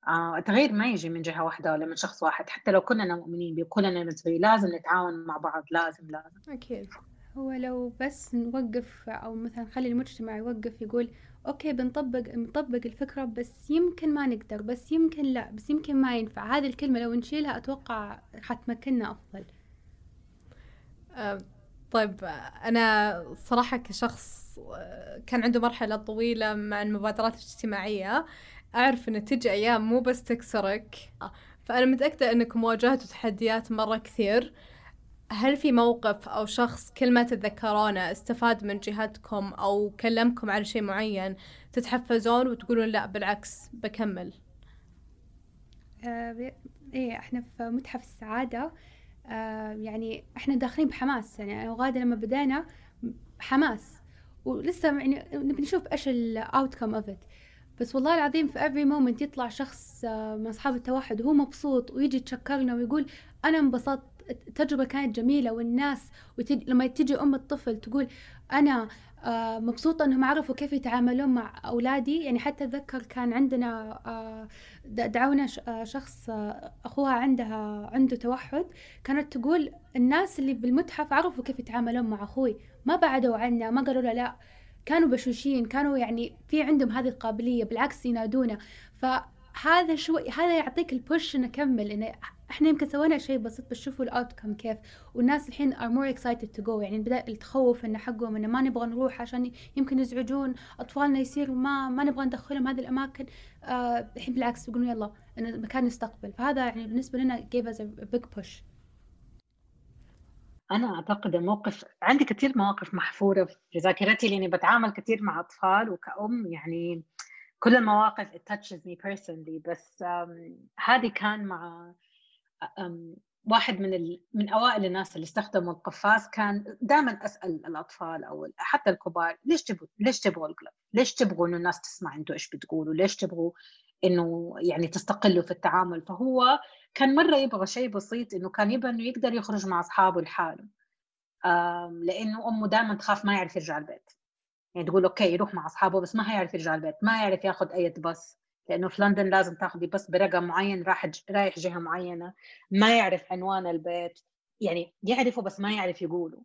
Speaker 4: آه التغيير ما يجي من جهة واحدة ولا من شخص واحد. حتى لو كلنا مؤمنين به كلنا نتغير لازم نتعاون مع بعض. لازم لازم.
Speaker 1: أكيد.
Speaker 3: هو لو بس نوقف أو مثلا خلي المجتمع يوقف يقول أوكي بنطبق نطبق الفكرة بس يمكن ما نقدر بس يمكن لا بس يمكن ما ينفع. هذه الكلمة لو نشيلها أتوقع حتمكننا أفضل.
Speaker 1: أه طيب أنا صراحة كشخص كان عنده مرحلة طويلة مع المبادرات الاجتماعية أعرف أن تجي أيام مو بس تكسرك. فأنا متأكدة أنكم واجهتوا تحديات مرة كثير. هل في موقف أو شخص كل ما تتذكرونه استفاد من جهتكم أو كلمكم على شيء معين تتحفزون وتقولون لا بالعكس بكمل؟
Speaker 3: آه إيه إحنا في متحف السعادة آه يعني إحنا داخلين بحماس يعني أنا وغادة لما بدينا حماس ولسه يعني نبي نشوف إيش الاوتكم اوف ات بس والله العظيم في every moment يطلع شخص آه، من أصحاب التوحد وهو مبسوط ويجي يتشكرنا ويقول أنا انبسطت التجربة كانت جميلة والناس وتج... لما تجي أم الطفل تقول أنا آه مبسوطة أنهم عرفوا كيف يتعاملون مع أولادي. يعني حتى أتذكر كان عندنا آه دعونا آه، شخص أخوها عندها عنده توحد. كانت تقول الناس اللي بالمتحف عرفوا كيف يتعاملون مع أخوي. ما بعدوا عنا ما قالوا له لا. كانوا بشوشين كانوا يعني في عندهم هذه القابلية بالعكس ينادونا. فهذا شوي هذا يعطيك البوش نكمل إنه إحنا يمكن سوينا شيء بسيط بس شوفوا الاوتكم كيف. والناس الحين are more excited to go. يعني بدأ التخوف انه حقهم إنه ما نبغى نروح عشان يمكن يزعجون أطفالنا يصير ما ما نبغى ندخلهم هذه الأماكن. آه الحين بالعكس يقولون يلا إن المكان يستقبل فهذا يعني بالنسبة لنا gave us a big push.
Speaker 4: أنا أعتقد الموقف عندي كثير مواقف محفورة في ذاكرتي لأني بتعامل كثير مع أطفال وكأم. يعني كل المواقف it touches me personally بس هذه كان مع واحد من ال... من أوائل الناس اللي استخدموا القفاز كان دائما أسأل الأطفال أو حتى الكبار ليش تبغوا ليش تبغوا القلب؟ ليش تبغوا إنه الناس تسمع أنتم إيش بتقولوا؟ ليش تبغوا إنه يعني تستقلوا في التعامل؟ فهو كان مرة يبغى شيء بسيط إنه كان يبغى إنه يقدر يخرج مع أصحابه لحاله لأنه أمه دائما تخاف ما يعرف يرجع البيت يعني تقول أوكي يروح مع أصحابه بس ما هيعرف يرجع البيت ما يعرف ياخذ أي باص لأنه في لندن لازم تاخذي بس برقم معين راح رايح جهة معينة ما يعرف عنوان البيت يعني يعرفه بس ما يعرف يقوله.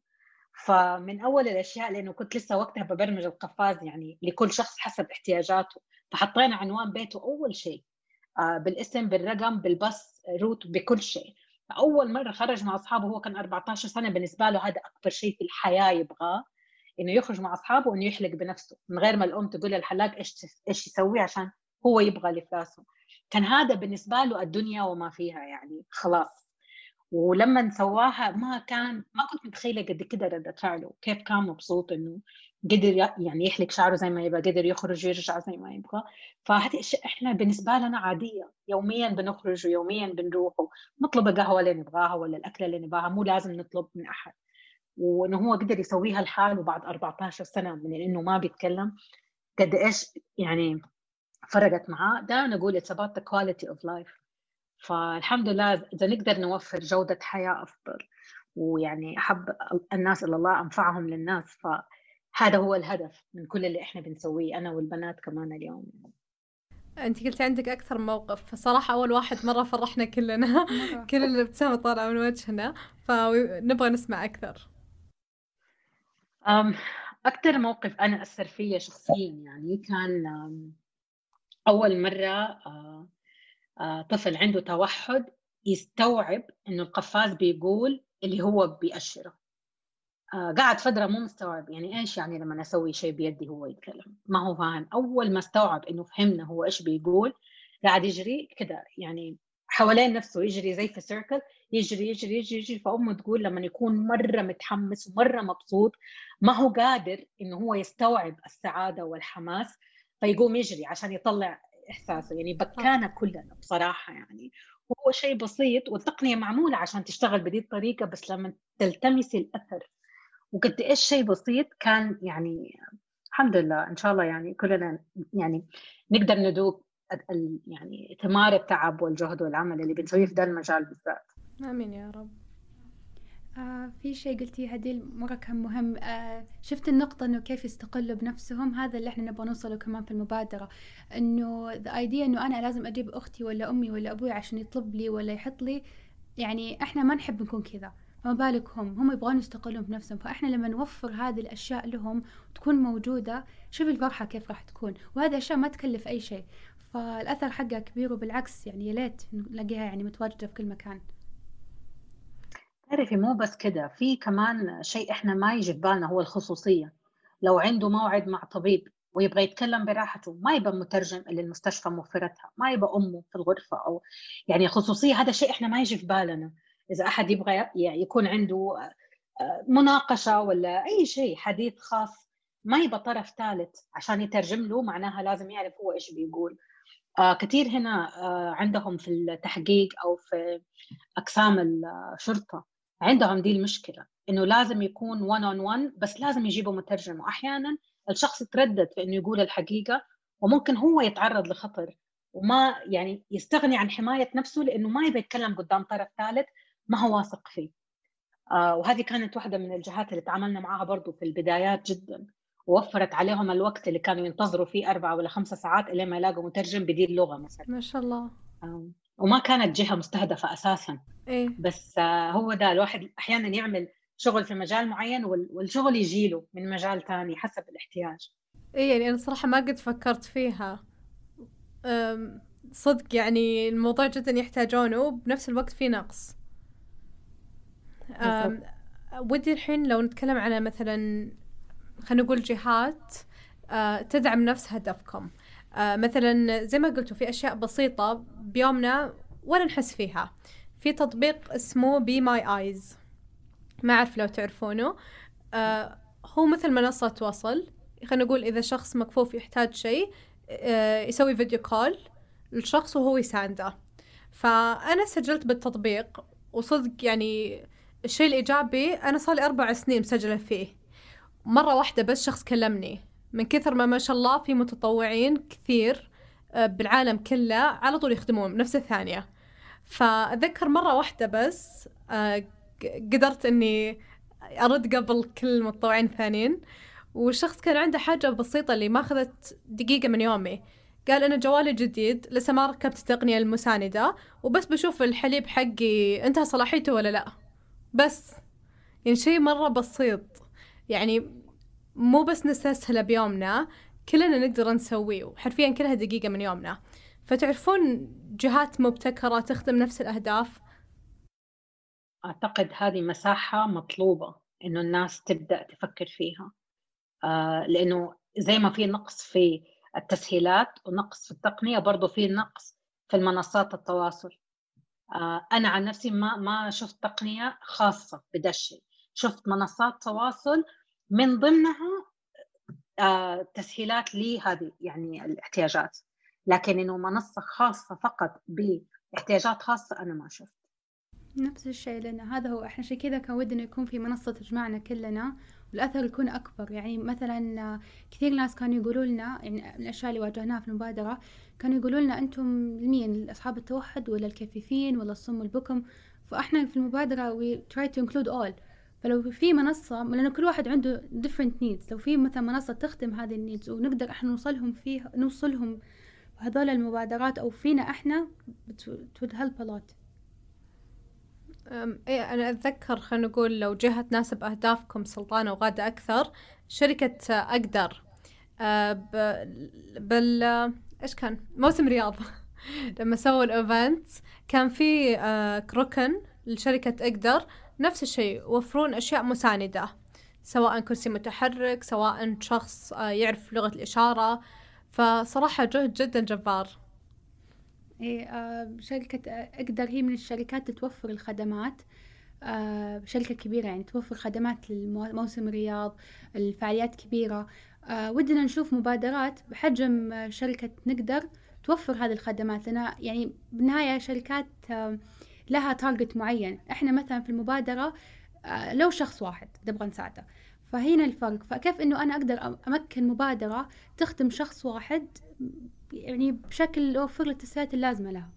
Speaker 4: فمن أول الأشياء لأنه كنت لسه وقتها ببرمج القفاز يعني لكل شخص حسب احتياجاته. فحطينا عنوان بيته أول شيء آه بالاسم بالرقم بالبس روت بكل شيء. اول مرة خرج مع أصحابه هو كان 14 سنة بالنسبة له هذا أكبر شيء في الحياة يبغاه إنه يخرج مع أصحابه وإنه يحلق بنفسه من غير ما الأم تقول للحلاق إيش إيش يسوي عشان هو يبغى لفلاسه. كان هذا بالنسبة له الدنيا وما فيها يعني خلاص. ولما سواها ما كان ما كنت متخيلة قد كده ردة فعله كيف كان مبسوط إنه قدر يعني يحلق شعره زي ما يبغى قدر يخرج ويرجع زي ما يبغى. فهذه أشياء إحنا بالنسبة لنا عادية. يوميا بنخرج ويوميا بنروح نطلب القهوة اللي نبغاها ولا الأكلة اللي نبغاها مو لازم نطلب من أحد. وإنه هو قدر يسويها لحاله بعد 14 سنة من إنه ما بيتكلم. قد إيش يعني فرقت معاه. ده نقول it's about the quality of life. فالحمد لله إذا نقدر نوفر جودة حياة أفضل. ويعني أحب الناس إلى الله أنفعهم للناس. فهذا هو الهدف من كل اللي إحنا بنسويه أنا والبنات كمان اليوم.
Speaker 1: أنت قلتي عندك أكثر موقف. فصراحة أول واحد مرة فرحنا كلنا. <laughs> كل الابتسامه طالعه من وجهنا. فنبغى نسمع أكثر.
Speaker 4: أكثر موقف أنا أثر فيا شخصيا يعني كان أول مرة آه، آه، طفل عنده توحد يستوعب إنه القفاز بيقول اللي هو بيأشره. آه، قعد فترة مو مستوعب يعني إيش يعني لما أسوي شيء بيدي هو يتكلم؟ ما هو فاهم. أول ما استوعب إنه فهمنا هو إيش بيقول قاعد يجري كده يعني حوالين نفسه يجري زي في سيركل يجري يجري يجري يجري. فأمه تقول لما يكون مرة متحمس ومرة مبسوط ما هو قادر إنه هو يستوعب السعادة والحماس فيقوم يجري عشان يطلع إحساسه يعني بكانا كلنا بصراحة يعني. وهو شيء بسيط والتقنية معمولة عشان تشتغل بهذه الطريقة بس لما تلتمسي الأثر. وقد إيش شيء بسيط كان يعني الحمد لله إن شاء الله يعني كلنا يعني نقدر ندوق يعني ثمار التعب والجهد والعمل اللي بنسويه في ذا المجال بالذات.
Speaker 1: آمين يا رب.
Speaker 3: آه في شيء قلتيه هديل مرة كان مهم. آه شفت النقطة إنه كيف يستقلوا بنفسهم؟ هذا اللي إحنا نبغى نوصله كمان في المبادرة. إنه ذا ايديا إنه أنا لازم أجيب أختي ولا أمي ولا أبوي عشان يطلب لي ولا يحط لي. يعني إحنا ما نحب نكون كذا. فما بالك هم. هم يبغون يستقلون بنفسهم. فإحنا لما نوفر هذه الأشياء لهم وتكون موجودة شوف الفرحة كيف راح تكون. وهذا أشياء ما تكلف أي شيء. فالأثر حقها كبير وبالعكس يعني يا ليت نلاقيها يعني متواجدة في كل مكان.
Speaker 4: تعرفي مو بس كده في كمان شيء إحنا ما يجي في بالنا هو الخصوصية. لو عنده موعد مع طبيب ويبغى يتكلم براحته ما يبقى مترجم اللي المستشفى موفرتها ما يبقى أمه في الغرفة أو يعني خصوصية هذا شيء إحنا ما يجي في بالنا. إذا أحد يبغى يعني يكون عنده آه، مناقشة ولا أي شيء حديث خاص ما يبقى طرف ثالث عشان يترجم له معناها لازم يعرف هو إيش بيقول. آه كثير هنا آه عندهم في التحقيق أو في أقسام الشرطة عندهم دي المشكلة إنه لازم يكون 1 اون 1 بس لازم يجيبوا مترجم. واحيانا الشخص يتردد في إنه يقول الحقيقة وممكن هو يتعرض لخطر وما يعني يستغني عن حماية نفسه لإنه ما يبي يتكلم قدام طرف ثالث ما هو واثق فيه. آه وهذه كانت واحدة من الجهات اللي تعاملنا معها برضو في البدايات جدا ووفرت عليهم الوقت اللي كانوا ينتظروا فيه أربعة ولا خمسة ساعات إلى ما يلاقوا مترجم بدي اللغة مثلا.
Speaker 1: ما شاء الله.
Speaker 4: آه. وما كانت جهة مستهدفة أساسا.
Speaker 1: إيه؟
Speaker 4: بس آه هو ده الواحد أحيانا يعمل شغل في مجال معين والشغل يجيله من مجال ثاني حسب الاحتياج.
Speaker 1: اي يعني أنا صراحة ما قد فكرت فيها. صدق يعني الموضوع جدا يحتاجونه وبنفس الوقت في نقص. ودي الحين لو نتكلم على مثلا خلينا نقول جهات أه تدعم نفس هدفكم. مثلا زي ما قلتوا في أشياء بسيطة بيومنا ولا نحس فيها. في تطبيق اسمه Be My Eyes ما أعرف لو تعرفونه. آه هو مثل منصة وصل. خلينا نقول إذا شخص مكفوف يحتاج شيء آه يسوي video call للشخص وهو يساندة. فأنا سجلت بالتطبيق وصدق يعني الشيء الإيجابي أنا صار لي أربع سنين مسجلة فيه. مرة واحدة بس شخص كلمني. من كثر ما ما شاء الله في متطوعين كثير آه، بالعالم كله على طول يخدمون بنفس الثانية. فأتذكر مرة واحدة بس آه، قدرت إني أرد قبل كل المتطوعين الثانيين والشخص كان عنده حاجة بسيطة اللي ما أخذت دقيقة من يومي. قال أنا جوالي جديد لسه ما ركبت التقنية المساندة وبس بشوف الحليب حقي انتهى صلاحيته ولا لا. بس يعني شيء مرة بسيط. يعني مو بس نستسهله بيومنا كلنا نقدر نسويه حرفيا كلها دقيقة من يومنا. فتعرفون جهات مبتكرة تخدم نفس الأهداف؟
Speaker 4: أعتقد هذه مساحة مطلوبة إنه الناس تبدأ تفكر فيها. آه لأنه زي ما في نقص في التسهيلات ونقص في التقنية برضو في نقص في المنصات التواصل. آه أنا عن نفسي ما ما شفت تقنية خاصة بدا الشيء شفت منصات تواصل من ضمنها آه تسهيلات لهذه يعني الاحتياجات. لكن إنه منصة خاصة فقط باحتياجات خاصة أنا ما شفت.
Speaker 3: نفس الشيء لنا هذا هو إحنا عشان كذا كان ودنا يكون في منصة تجمعنا كلنا والأثر يكون أكبر. يعني مثلا كثير ناس كانوا يقولوا لنا يعني من الأشياء اللي واجهناها في المبادرة كانوا يقولوا لنا أنتم مين أصحاب التوحد ولا الكفيفين ولا الصم والبكم؟ فإحنا في المبادرة we try to include all. فلو في منصة لأنه كل واحد عنده different needs. لو في مثلا منصة تخدم هذه النيدز ونقدر إحنا نوصلهم فيها نوصلهم هذول المبادرات أو فينا إحنا it would help a lot.
Speaker 1: إيه أنا أتذكر خلينا نقول لو جهة تناسب اهدافكم سلطانة وغادة أكثر شركة أقدر. أه بال إيش كان؟ موسم رياض. <laughs> لما سووا الإيفنت كان في أه ركن لشركة أقدر. نفس الشيء يوفرون أشياء مساندة سواء كرسي متحرك سواء شخص أه يعرف لغة الإشارة. فصراحة جهد جدا جبار.
Speaker 3: إيه آه شركة أقدر هي من الشركات توفر الخدمات آه شركة كبيرة يعني توفر خدمات لموسم الرياض الفعاليات كبيرة. آه ودنا نشوف مبادرات بحجم شركة نقدر توفر هذه الخدمات لنا يعني بالنهاية شركات آه لها تارجت معين. إحنا مثلا في المبادرة آه لو شخص واحد نبغى نساعده. فهنا الفرق. فكيف إنه أنا أقدر أمكن مبادرة تخدم شخص واحد؟ يعني بشكل يوفر له التسهيلات اللازمة لها.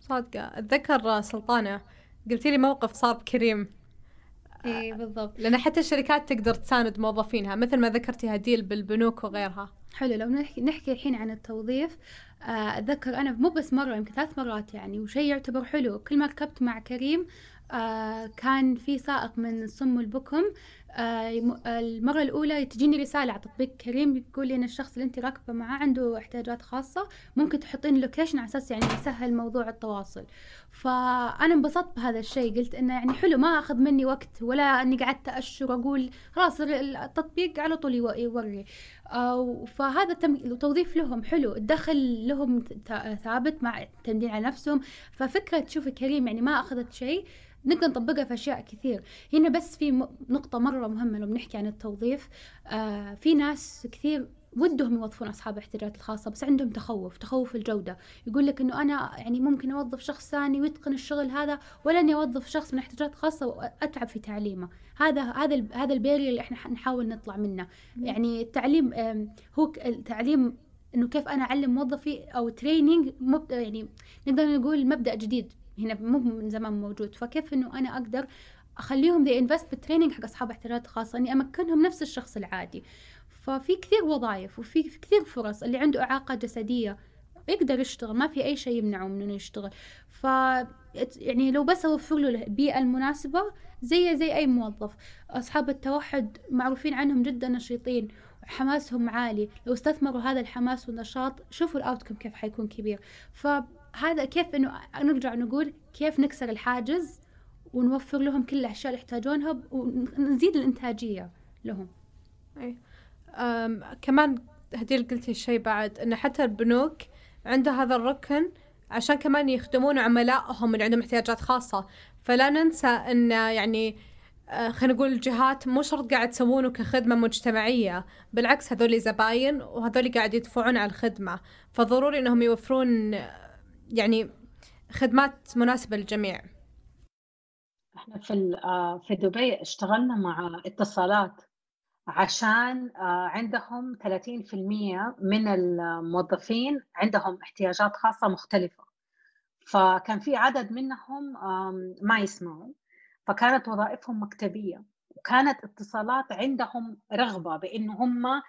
Speaker 1: صادقة. أتذكر سلطانة قلت لي موقف صار بكريم
Speaker 3: اي بالضبط.
Speaker 1: لأن حتى الشركات تقدر تساند موظفينها مثل ما ذكرتي هديل بالبنوك وغيرها.
Speaker 3: حلو. لو نحكي, نحكي الحين عن التوظيف آه، أتذكر أنا مو بس مرة يمكن ثلاث مرات يعني وشيء يعتبر حلو. كل ما ركبت مع كريم آه كان في سائق من الصم والبكم آه، المرة الأولى تجيني رسالة على تطبيق كريم يقول لي إن الشخص اللي أنت راكبة معاه عنده احتياجات خاصة ممكن تحطين لوكيشن على أساس يعني يسهل موضوع التواصل. فأنا انبسطت بهذا الشيء قلت إنه يعني حلو ما أخذ مني وقت ولا إني قعدت أشر أقول خلاص التطبيق على طول يوري. فهذا توظيف لهم حلو الدخل لهم ثابت مع اعتمدين على نفسهم. ففكرة شوفي كريم يعني ما أخذت شيء نقدر نطبقها في أشياء كثير. هنا بس في نقطة مرة مهمة لو بنحكي عن التوظيف. آه في ناس كثير ودهم يوظفون أصحاب الاحتياجات الخاصة بس عندهم تخوف تخوف الجودة. يقول لك إنه أنا يعني ممكن أوظف شخص ثاني ويتقن الشغل هذا ولا اني اوظف شخص من احتياجات خاصه وأتعب في تعليمه. هذا هذا هذا ال barrier اللي إحنا نحاول نطلع منه. يعني التعليم هو التعليم إنه كيف أنا أعلم موظفي أو training يعني نقدر نقول مبدأ جديد. هنا مو من زمان موجود. فكيف إنه أنا أقدر أخليهم they invest بال training حق أصحاب احتياجات خاصة إني أمكنهم نفس الشخص العادي. ففي كثير وظائف وفي كثير فرص اللي عنده إعاقة جسدية يقدر يشتغل ما في أي شيء يمنعه من إنه يشتغل. ف يعني لو بس اوفر له البيئه المناسبة زي زي أي موظف. أصحاب التوحد معروفين عنهم جدا نشيطين حماسهم عالي. لو استثمروا هذا الحماس والنشاط شوفوا ال outcome كيف حيكون كبير. ف هذا كيف إنه نرجع نقول كيف نكسر الحاجز ونوفر لهم كل الأشياء اللي يحتاجونها ونزيد الإنتاجية لهم.
Speaker 1: أي. كمان هديل قلتي شيء بعد انه حتى البنوك عندها هذا الركن عشان كمان يخدمون عملائهم اللي عندهم احتياجات خاصة. فلا ننسى إن يعني خلينا نقول الجهات مو شرط قاعد تسوونه كخدمة مجتمعية بالعكس هذول زباين وهذول قاعد يدفعون على الخدمة. فضروري إنهم يوفرون يعني خدمات مناسبة للجميع.
Speaker 4: إحنا في آه، في دبي اشتغلنا مع اتصالات عشان آه، عندهم 30% من الموظفين عندهم احتياجات خاصة مختلفة. فكان في عدد منهم ما يسمعوا. فكانت وظائفهم مكتبية. وكانت اتصالات عندهم رغبة بأنه هم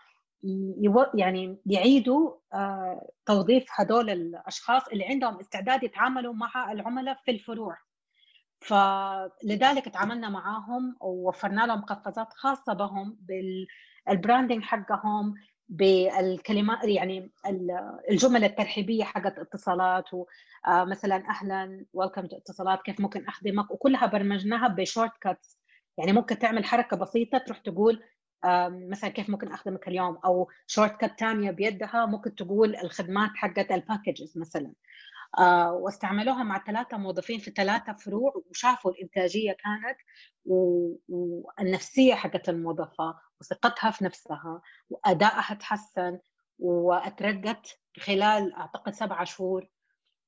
Speaker 4: يعني يعيدوا آه، توظيف هدول الأشخاص اللي عندهم استعداد يتعاملوا مع العملاء في الفروع. فلذلك تعاملنا معاهم ووفرنا لهم قفازات خاصة بهم بال branding حقهم بالكلمات يعني الجمل الترحيبية حقت اتصالات آه، أهلا welcome اتصالات كيف ممكن أخدمك؟ وكلها برمجناها ب shortcuts يعني ممكن تعمل حركة بسيطة تروح تقول مثلا كيف ممكن أخدمك اليوم؟ أو shortcut ثانية بيدها ممكن تقول الخدمات حقت ال packages مثلا. واستعملوها مع ثلاثة موظفين في ثلاثة فروع وشافوا الإنتاجية كانت والنفسية حقت الموظفة وثقتها في نفسها وأدائها تحسن وأترقت خلال أعتقد سبعة شهور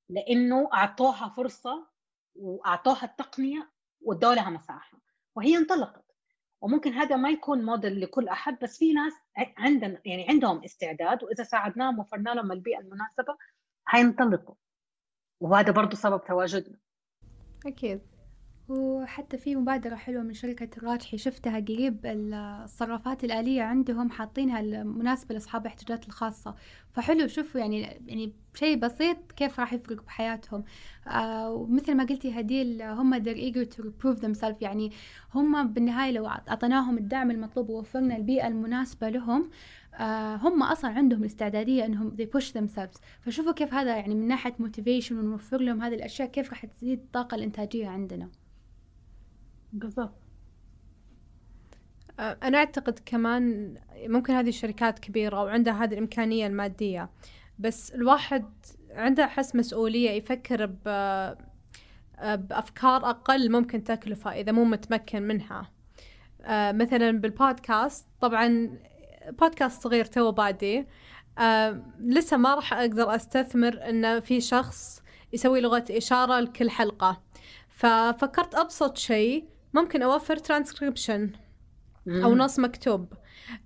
Speaker 4: لأنه أعطوها فرصة وأعطوها التقنية وادوا لها مساحة وهي انطلقت. وممكن هذا ما يكون موديل لكل أحد بس في ناس عندنا يعني عندهم استعداد وإذا ساعدناهم وفرنا لهم البيئة المناسبة حينطلقوا. وهذا برضه سبب تواجدنا.
Speaker 1: أكيد.
Speaker 3: وحتى في مبادرة حلوة من شركة الراجحي شفتها قريب الصرافات الآلية عندهم حاطينها مناسبة لأصحاب الاحتياجات الخاصة. فحلو شوفوا يعني يعني شيء بسيط كيف راح يفرق بحياتهم. آه ومثل ما قلتي هديل هم they're eager to prove themselves. يعني هم بالنهاية لو أعطيناهم الدعم المطلوب ووفرنا البيئة المناسبة لهم آه هم أصلا عندهم الاستعدادية إنهم they push themselves. فشوفوا كيف هذا يعني من ناحية motivation ونوفر لهم هذه الأشياء كيف راح تزيد الطاقة الإنتاجية عندنا.
Speaker 4: بالضبط.
Speaker 1: أنا أعتقد كمان ممكن هذه الشركات كبيرة وعندها هذه الإمكانية المادية بس الواحد عنده أحس مسؤولية يفكر ب بأفكار أقل ممكن تكلفة إذا مو متمكن منها. مثلا بالبودكاست طبعا بودكاست صغير to بادي لسه ما راح أقدر أستثمر إن في شخص يسوي لغة إشارة لكل حلقة. ففكرت أبسط شيء ممكن أوفر ترانسكريبشن أو نص مكتوب.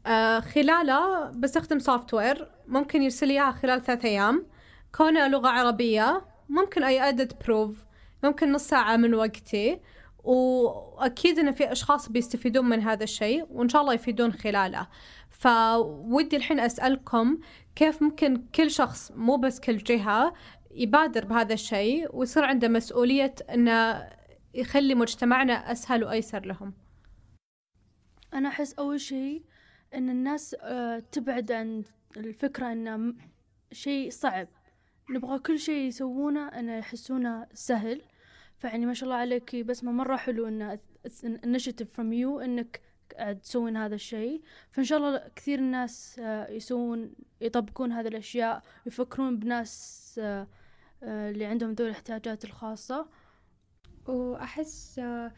Speaker 1: آه خلاله بستخدم software ممكن يرسل إياها خلال ثلاثة أيام. كونه لغة عربية ممكن أي edit proof ممكن نص ساعة من وقتي. وأكيد إن في أشخاص بيستفيدون من هذا الشيء وإن شاء الله يفيدون خلاله. فودي الحين أسألكم كيف ممكن كل شخص مو بس كل جهة يبادر بهذا الشيء ويصير عنده مسؤولية إنه يخلي مجتمعنا أسهل وأيسر لهم؟
Speaker 2: أنا أحس أول شيء إن الناس آه، تبعد عن الفكرة إنه م- شيء صعب. نبغى كل شيء يسوونه إنه يحسونه سهل. فيعني ما شاء الله عليك بسمة مرة حلو إنه initiative from you قاعد تسوين هذا الشيء. فإن شاء الله كثير الناس آه، يسوون يطبقون هذه الأشياء يفكرون بناس آه، آه، اللي عندهم ذوي الاحتياجات الخاصة.
Speaker 3: وأحس آه،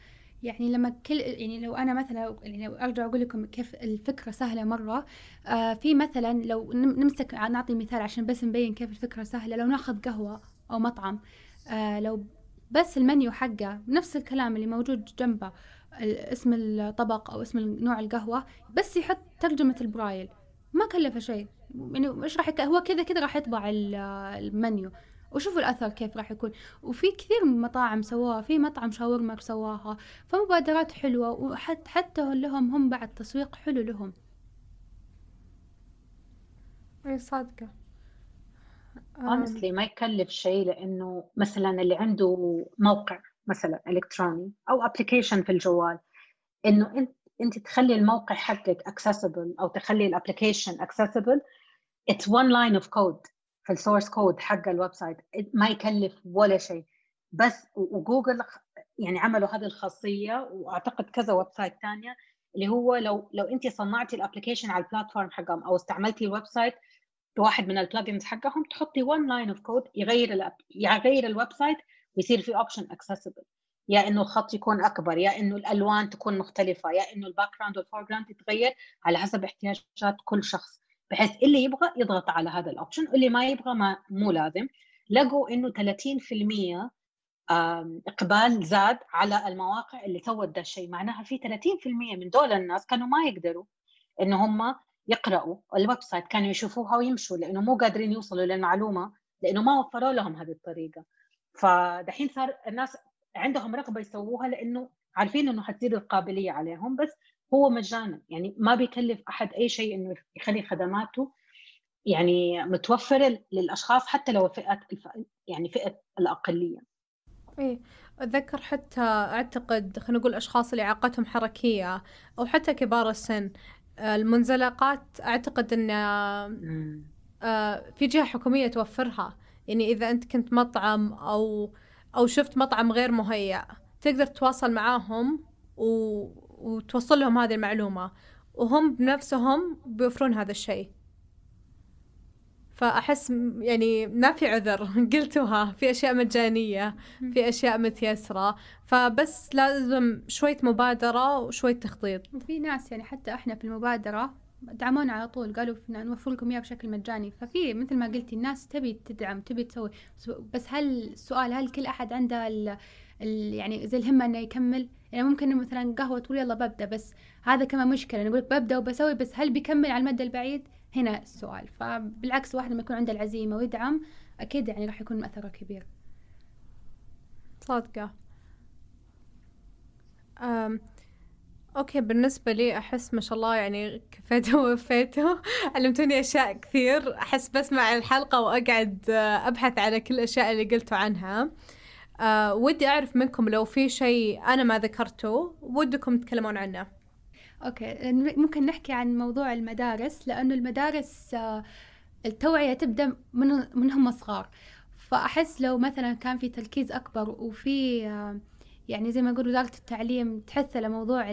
Speaker 3: يعني لما كل يعني لو أنا مثلا يعني لو ارجع أقول لكم كيف الفكرة سهلة مرة آه في مثلا لو نم- نمسك نعطي مثال عشان بس نبين كيف الفكرة سهلة. لو ناخذ قهوة أو مطعم آه لو بس المنيو حقه نفس الكلام اللي موجود جنبه اسم الطبق أو اسم نوع القهوة بس يحط ترجمة البرايل. ما كلفه شيء. يعني إيش راح. هو كذا كذا راح يطبع ال- المنيو. وشوفوا الأثر كيف راح يكون. وفي كثير من مطاعم سواها في مطعم شاورما سواها فمبادرات حلوة وحتى حتى لهم هم بعد تسويق حلو لهم.
Speaker 1: اي صادقة.
Speaker 4: Honestly ما يكلف شيء لأنه مثلا اللي عنده موقع مثلا الكتروني أو application في الجوال إنه انت إنت تخلي الموقع حقك accessible أو تخلي ال application accessible it's one line of code في ال source code حق ال website ما يكلف ولا شيء بس وجوجل يعني عملوا هذه الخاصية وأعتقد كذا website ثانية اللي هو لو لو إنت صنعتي ال application على ال platform حقهم أو استعملتي ال website بواحد من ال plugins حقهم تحطي one line of code يغير. يغير ال website ويصير في option accessible. يا إنه الخط يكون أكبر يا إنه الألوان تكون مختلفة يا إنه ال background وال foreground يتغير على حسب احتياجات كل شخص بحيث اللي يبغى يضغط على هذا ال option واللي ما يبغى ما مو لازم. لقوا إنه 30% آم، إقبال زاد على المواقع اللي سوت ده الشيء. معناها في 30% من دول الناس كانوا ما يقدروا إن هم يقرأوا ال website كانوا يشوفوها ويمشوا لأنه مو قادرين يوصلوا للمعلومة لأنه ما وفروا لهم هذه الطريقة. فدحين صار الناس عندهم رغبة يسووها لأنه عارفين إنه حتزيد القابلية عليهم بس هو مجانا. يعني ما بيكلف أحد أي شيء إنه يخلي خدماته يعني متوفرة للأشخاص حتى لو فئة الف... يعني فئة الأقلية.
Speaker 1: إيه أتذكر حتى أعتقد خلينا نقول اشخاص اللي اعاقتهم حركية أو حتى كبار السن آه، المنزلقات أعتقد إن آه، في جهة حكومية توفرها. يعني إذا أنت كنت مطعم أو أو شفت مطعم غير مهيأ تقدر تتواصل معاهم و... وتوصل لهم هذه المعلومة. وهم بنفسهم بيوفرون هذا الشيء. فأحس يعني ما في عذر. <laughs> قلتوها. في أشياء مجانية في أشياء متيسرة. فبس لازم شوية مبادرة وشوية تخطيط.
Speaker 3: وفي ناس يعني حتى إحنا في المبادرة دعمونا على طول قالوا نوفر لكم إياه بشكل مجاني. ففي مثل ما قلتي الناس تبي تدعم تبي تسوي. بس هل السؤال هل كل أحد عنده ال ال يعني زي الهمة إنه يكمل؟ يعني ممكن مثلا قهوة تقول يلا ببدأ بس هذا كمان مشكلة. نقول ببدأ وبسوي بس هل بيكمل على المدى البعيد؟ هنا السؤال. فبالعكس واحد لما يكون عنده العزيمة ويدعم أكيد يعني راح يكون أثره كبير.
Speaker 1: صادقة. أم أوكي بالنسبة لي أحس ما شاء الله يعني كفيتوا <laughs> ووفيتوا علمتوني أشياء كثير. أحس بسمع الحلقة وأقعد آه، أبحث على كل الأشياء اللي قلتوا عنها. أه ودي أعرف منكم لو في شيء أنا ما ذكرته ودكم تتكلمون عنه.
Speaker 3: أوكي ممكن نحكي عن موضوع المدارس لأنه المدارس آه، التوعية تبدأ من من هم صغار. فأحس لو مثلا كان في تركيز أكبر وفي آه، يعني زي ما نقول وزارة التعليم تحث على موضوع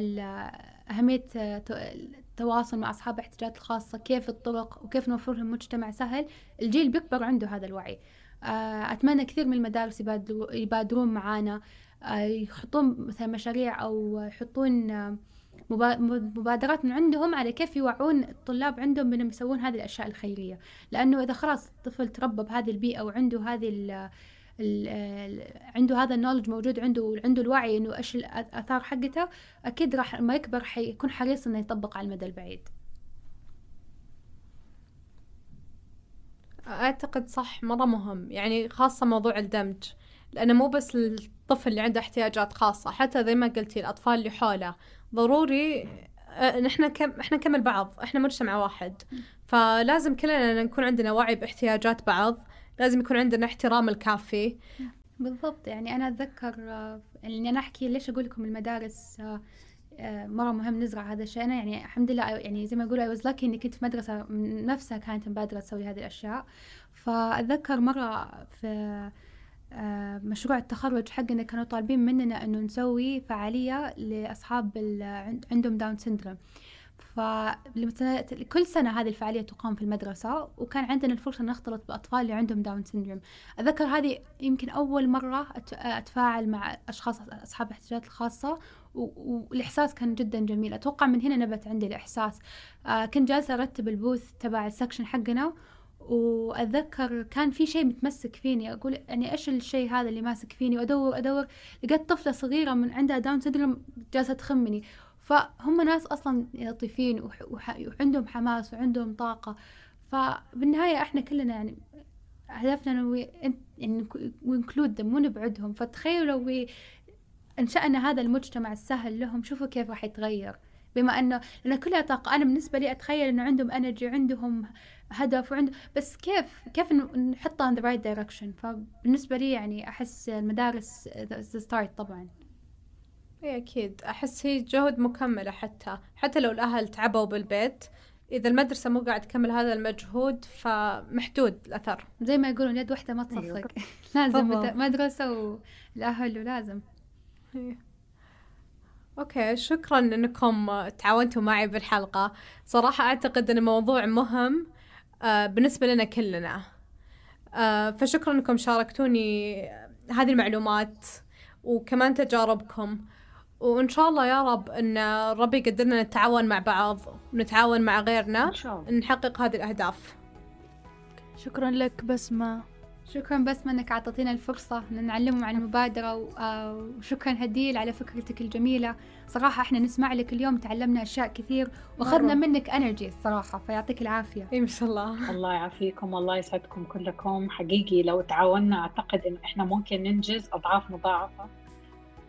Speaker 3: أهمية تو- التواصل مع أصحاب الاحتياجات الخاصة كيف الطرق وكيف نوفر لهم مجتمع سهل. الجيل بيكبر عنده هذا الوعي. آه، أتمنى كثير من المدارس يبادرون معانا. آه، يحطون مثلا مشاريع أو يحطون آه، مبا- مبادرات من عندهم على كيف يوعون الطلاب عندهم بأنهم يسوون هذه الأشياء الخيرية. لأنه إذا خلاص الطفل تربى بهذه البيئة وعنده هذه عنده هذا النولج موجود عنده وعنده الوعي إنه إيش الاثار حقته أكيد راح لما يكبر حيكون حريص إنه يطبق على المدى البعيد.
Speaker 1: أعتقد صح مرة مهم. يعني خاصة موضوع الدمج. لأنه مو بس الطفل اللي عنده احتياجات خاصة حتى زي ما قلتي الأطفال اللي حوله. ضروري نحن كم إحنا نكمل بعض إحنا مجتمع واحد. فلازم كلنا نكون عندنا وعي باحتياجات بعض. لازم يكون عندنا احترام الكافي.
Speaker 3: بالضبط يعني أنا أتذكر آه، إني أنا أحكي ليش أقول لكم المدارس آه، آه، مرة مهم نزرع هذا الشيء. أنا يعني الحمد لله يعني زي ما أقول I was lucky إني كنت في مدرسة نفسها كانت مبادرة تسوي هذه الأشياء. فأتذكر مرة في مشروع التخرج حقنا كانوا طالبين مننا إنه نسوي فعالية لأصحاب عندهم Down syndrome فكل سنة هذه الفعالية تقام في المدرسة وكان عندنا الفرصة نختلط بأطفال اللي عندهم Down syndrome. أذكر هذه يمكن أول مرة أتفاعل مع أشخاص أصحاب الاحتياجات الخاصة والإحساس كان جدا جميل. أتوقع من هنا نبت عندي الإحساس. آه كنت جالسة أرتب ال booth تبع ال section حقنا وأتذكر كان في شيء متمسك فيني. أقول يعني إيش الشيء هذا اللي ماسك فيني؟ وأدور أدور لقيت طفلة صغيرة من عندها Down syndrome جالسة تخمني. فهم ناس أصلا لطيفين وعندهم حماس وعندهم طاقة. فبالنهاية إحنا كلنا يعني هدفنا إنه we include مو نبعدهم. فتخيلوا لو أنشأنا هذا المجتمع السهل لهم شوفوا كيف راح يتغير. بما إنه لأن كلها طاقة. أنا بالنسبة لي أتخيل إنه عندهم energy عندهم هدف وعند بس كيف كيف نحطها in the right direction. فبالنسبة لي يعني أحس المدارس the start طبعا.
Speaker 1: اي أكيد. أحس هي جهد مكملة حتى. حتى لو الأهل تعبوا بالبيت إذا المدرسة مو قاعد تكمل هذا المجهود فمحدود الأثر.
Speaker 3: زي ما يقولون يد واحدة ما تصفق. أيوة. <laughs> لازم مدرسة والأهل ولازم
Speaker 1: إيه. أوكي شكرا إنكم تعاونتوا معي بالحلقة. صراحة أعتقد إن موضوع مهم آه بالنسبة لنا كلنا. آه فشكرا إنكم شاركتوني هذه المعلومات وكمان تجاربكم. وإن شاء الله يا رب إن ربي يقدرنا نتعاون مع بعض ونتعاون مع غيرنا إن شاء الله. نحقق هذه الأهداف.
Speaker 2: شكرا لك بسمة.
Speaker 3: شكرا بسمة إنك اعطيتينا الفرصة إن نعلمهم عن المبادرة آه، وشكرا هديل على فكرتك الجميلة. صراحة إحنا نسمع لك اليوم تعلمنا أشياء كثير وأخذنا منك انرجي الصراحة فيعطيك العافية.
Speaker 1: ان شاء الله. <laughs>
Speaker 4: الله يعافيكم والله يسعدكم كلكم. حقيقي لو تعاوننا أعتقد انه إحنا ممكن ننجز أضعاف مضاعفة.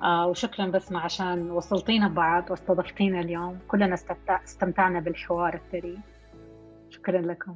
Speaker 4: آه وشكرا بسمة عشان وصلتينا ببعض واستضفتينا اليوم. كلنا استمتعنا بالحوار الثري. شكرا لكم.